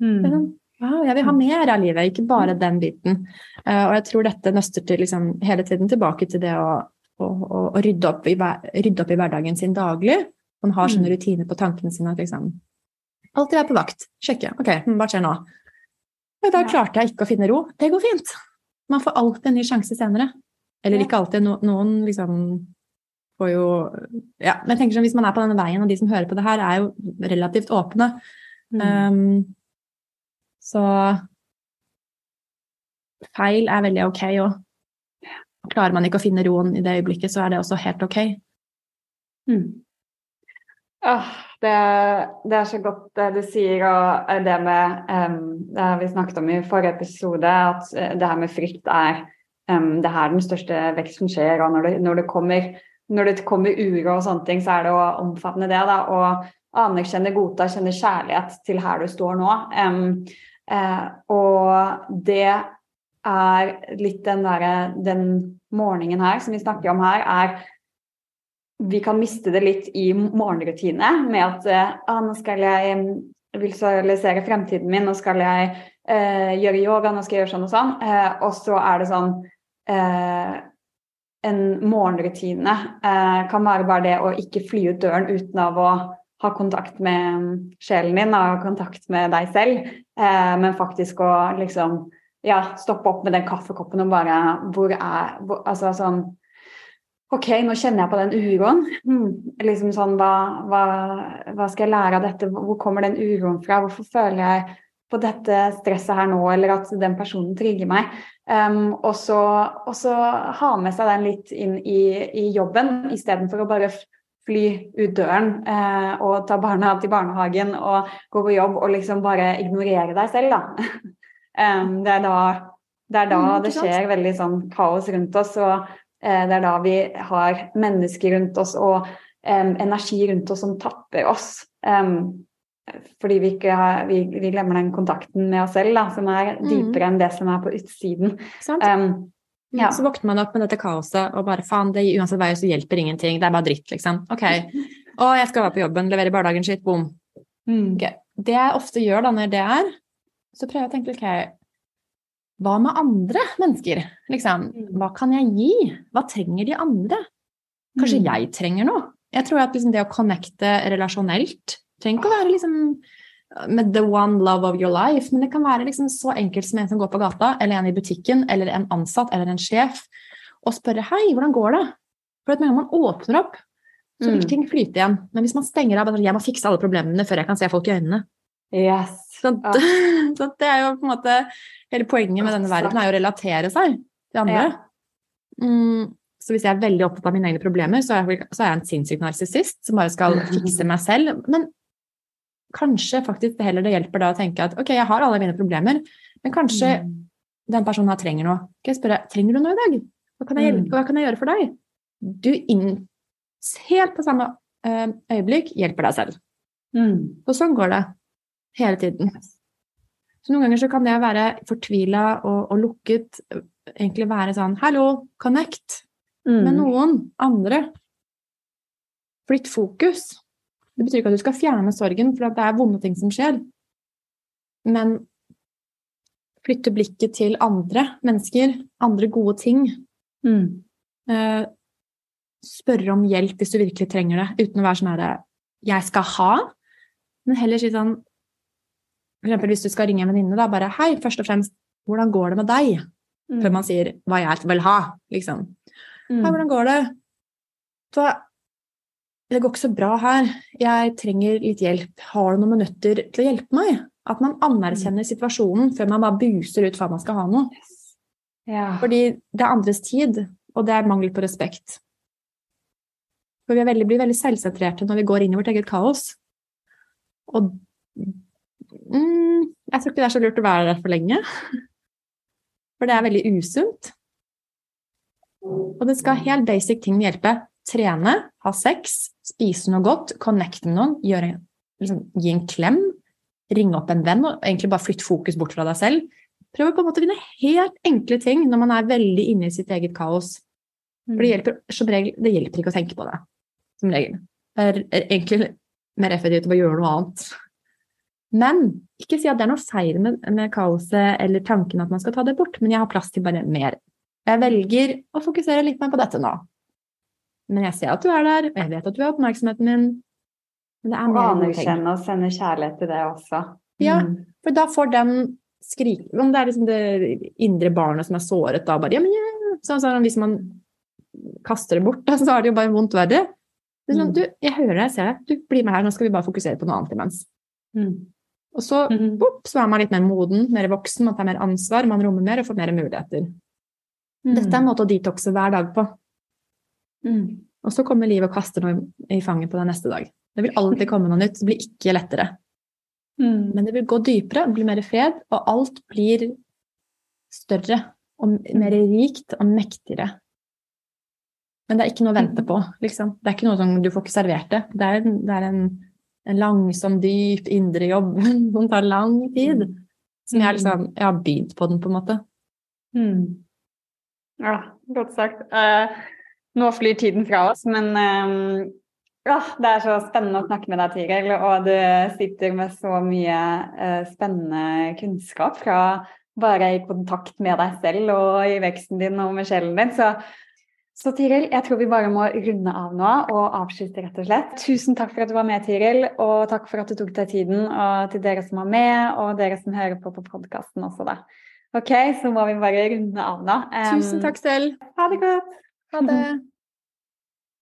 Det er Mm. sånn, Wow, jeg vil ha mer av livet, ikke bare den biten. Uh, og jeg tror dette nøster til liksom, hele tiden tilbake til det å, å, å, å rydde, opp i, rydde opp i hverdagen sin daglig. Man har sånne Mm. rutiner på tankene sine at liksom Alltid være på vakt. Sjekke. Ok, hva skjer nå? Og da klarte jeg ikke å finne ro. Det går fint. Man får alltid en ny sjanse senere. Eller ikke alltid. No, noen liksom får jo Ja, men jeg tenker sånn, hvis man er på denne veien, og de som hører på det her, er jo relativt åpne. Mm. Um, så feil er veldig ok òg. Klarer man ikke å finne roen i det øyeblikket, så er det også helt ok. Mm. Åh, det, det er så godt det du sier, og det med um, Det vi snakket om i forrige episode, at eh, det her med frykt er um, Det er her den største veksten skjer. Og når det, når det kommer når det kommer uro og sånne ting, så er det å omfavne det. da, Og anerkjenne, godta, kjenne kjærlighet til her du står nå. Um, uh, og det er litt den derre Den morgenen her som vi snakker om her, er vi kan miste det litt i morgenrutine med at eh, ah, nå skal jeg visualisere fremtiden min, nå skal jeg eh, gjøre yoga, nå skal jeg gjøre sånn og sånn. Eh, og så er det sånn eh, En morgenrutine eh, kan være bare det å ikke fly ut døren uten av å ha kontakt med mm, sjelen din, ha kontakt med deg selv, eh, men faktisk å liksom ja, stoppe opp med den kaffekoppen og bare Hvor er hvor, Altså sånn Ok, nå kjenner jeg på den uroen. Hmm. Liksom sånn, hva, hva, hva skal jeg lære av dette? Hvor kommer den uroen fra? Hvorfor føler jeg på dette stresset her nå, eller at den personen trigger meg? Um, og, så, og så ha med seg den litt inn i, i jobben, istedenfor å bare fly ut døren uh, og ta barna til barnehagen og gå på jobb og liksom bare ignorere deg selv, da. um, det er da det, er da Mm, det skjer veldig sånn kaos rundt oss. og Eh, Det er da vi har mennesker rundt oss og em, energi rundt oss som tapper oss. Em, fordi vi, ikke har, vi, vi glemmer den kontakten med oss selv, da, som er Mm. dypere enn det som er på utsiden. Em, ja. Så våkner man opp med dette kaoset og bare faen, det uansett vei så hjelper ingenting. Det er bare dritt, liksom. Ok. Å, jeg skal være på jobben, levere barnehagen, sitt, bom. mm, Okay. Det jeg ofte gjør da når det er, så prøver jeg å tenke ok, hva med andre mennesker? Liksom, Mm. hva kan jeg gi? Hva trenger de andre? Kanskje Mm. jeg trenger noe? Jeg tror at liksom det å connecte relasjonelt trenger ikke å være liksom med the one love of your life, men det kan være liksom så enkelt som en som går på gata, eller en i butikken, eller en ansatt, eller en sjef, og spørre hei, hvordan går det? For at gang man åpner opp, så vil Mm. ting flyte igjen. Men hvis man stenger av, jeg må fikse alle problemene før jeg kan se folk i øynene. Yes. Så, Ja. så det er jo på en måte Hele poenget med denne verden er jo å relatere seg til andre. Ja. Mm, så hvis jeg er veldig opptatt av mine egne problemer, så er jeg, så er jeg en sinnssyk narsissist som bare skal fikse meg selv. Men kanskje faktisk det heller det hjelper da å tenke at ok, jeg har alle mine problemer, men kanskje Mm. den personen her trenger noe. Kan jeg spørre trenger du noe i dag? Hva kan jeg, Mm. hva kan jeg gjøre for deg? Du inn, helt på samme eh, øyeblikk hjelper deg selv. Mm. Og sånn går det hele tiden. Så noen ganger så kan det å være fortvila og, og lukket egentlig være sånn Hallo, connect Mm. med noen andre. Flytt fokus. Det betyr ikke at du skal fjerne sorgen, for det er vonde ting som skjer. Men flytte blikket til andre mennesker, andre gode ting. Mm. Eh, spørre om hjelp hvis du virkelig trenger det, uten å være sånn herre Jeg skal ha, men heller si sånn For eksempel hvis du skal ringe en venninne, da bare Hei, først og fremst, hvordan går det med deg? Mm. Før man sier hva jeg vil ha, liksom. Mm. Hei, hvordan går det? Så, det går ikke så bra her. Jeg trenger litt hjelp. Har du noen minutter til å hjelpe meg? At man anerkjenner situasjonen før man bare buser ut hva man skal ha noe. Ja. Fordi det er andres tid, og det er mangel på respekt. For vi veldig, blir veldig selvsentrerte når vi går inn i vårt eget kaos. Og mm, jeg tror ikke det er så lurt å være der for lenge. For det er veldig usunt. Og det skal helt basic ting hjelpe. Trene, ha sex, spise noe godt, connecte med noen, gjøre, liksom, gi en klem, ringe opp en venn og egentlig bare flytte fokus bort fra deg selv. Prøv å på en måte finne helt enkle ting når man er veldig inne i sitt eget kaos. For det hjelper, som regel, det hjelper ikke å tenke på det, som regel. Det er egentlig mer effektivt å bare gjøre noe annet. Men ikke si at det er noe feil med, med kaoset eller tanken at man skal ta det bort, men jeg har plass til bare mer. Jeg velger å fokusere litt mer på dette nå. Men jeg ser at du er der, og jeg vet at du har oppmerksomheten min. Men det er mer enn anerkjenne og sende kjærlighet til det også. Ja. Mm. For da får den skrik... Om det er liksom det indre barnet som er såret da, bare ja, men ja. Sånn, sånn, hvis man kaster det bort, så er det jo bare vondt verre. Det er sånn, Mm. du, jeg hører deg, jeg ser deg, du blir med her, nå skal vi bare fokusere på noe annet imens. Mm. Og så, bopp, så er man litt mer moden, mer voksen, man tar mer ansvar, man rommer mer og får mer muligheter. Dette er en måte å detoxe hver dag på. Mm. Og så kommer livet og kaster noe i fanget på deg neste dag. Det vil alltid komme noe nytt, det blir ikke lettere. Mm. Men det vil gå dypere, bli mer fred, og alt blir større og mer rikt og mektigere. Men det er ikke noe å vente på, liksom. Det er ikke noe som du får ikke servert det. Det er, en- det er en, en langsom, dyp indre jobb som tar lang tid. Som jeg liksom Jeg har begynt på den, på en måte. Mm. Ja, godt sagt. Eh, nå flyr tiden fra oss, men um, ja, det er så spennende å snakke med deg, Tiril. Og du sitter med så mye uh, spennende kunnskap fra bare i kontakt med deg selv og i veksten din og med sjelen din. Så, så Tiril, jeg tror vi bare må runde av nå og avslutte, rett og slett. Tusen takk for at du var med, Tiril, og takk for at du tok deg tiden. Og til dere som var med, og dere som hører på på podkasten også, da. Ok, så må vi bare runde av nå. Um, Tusen takk selv. Ha det godt. Ha det.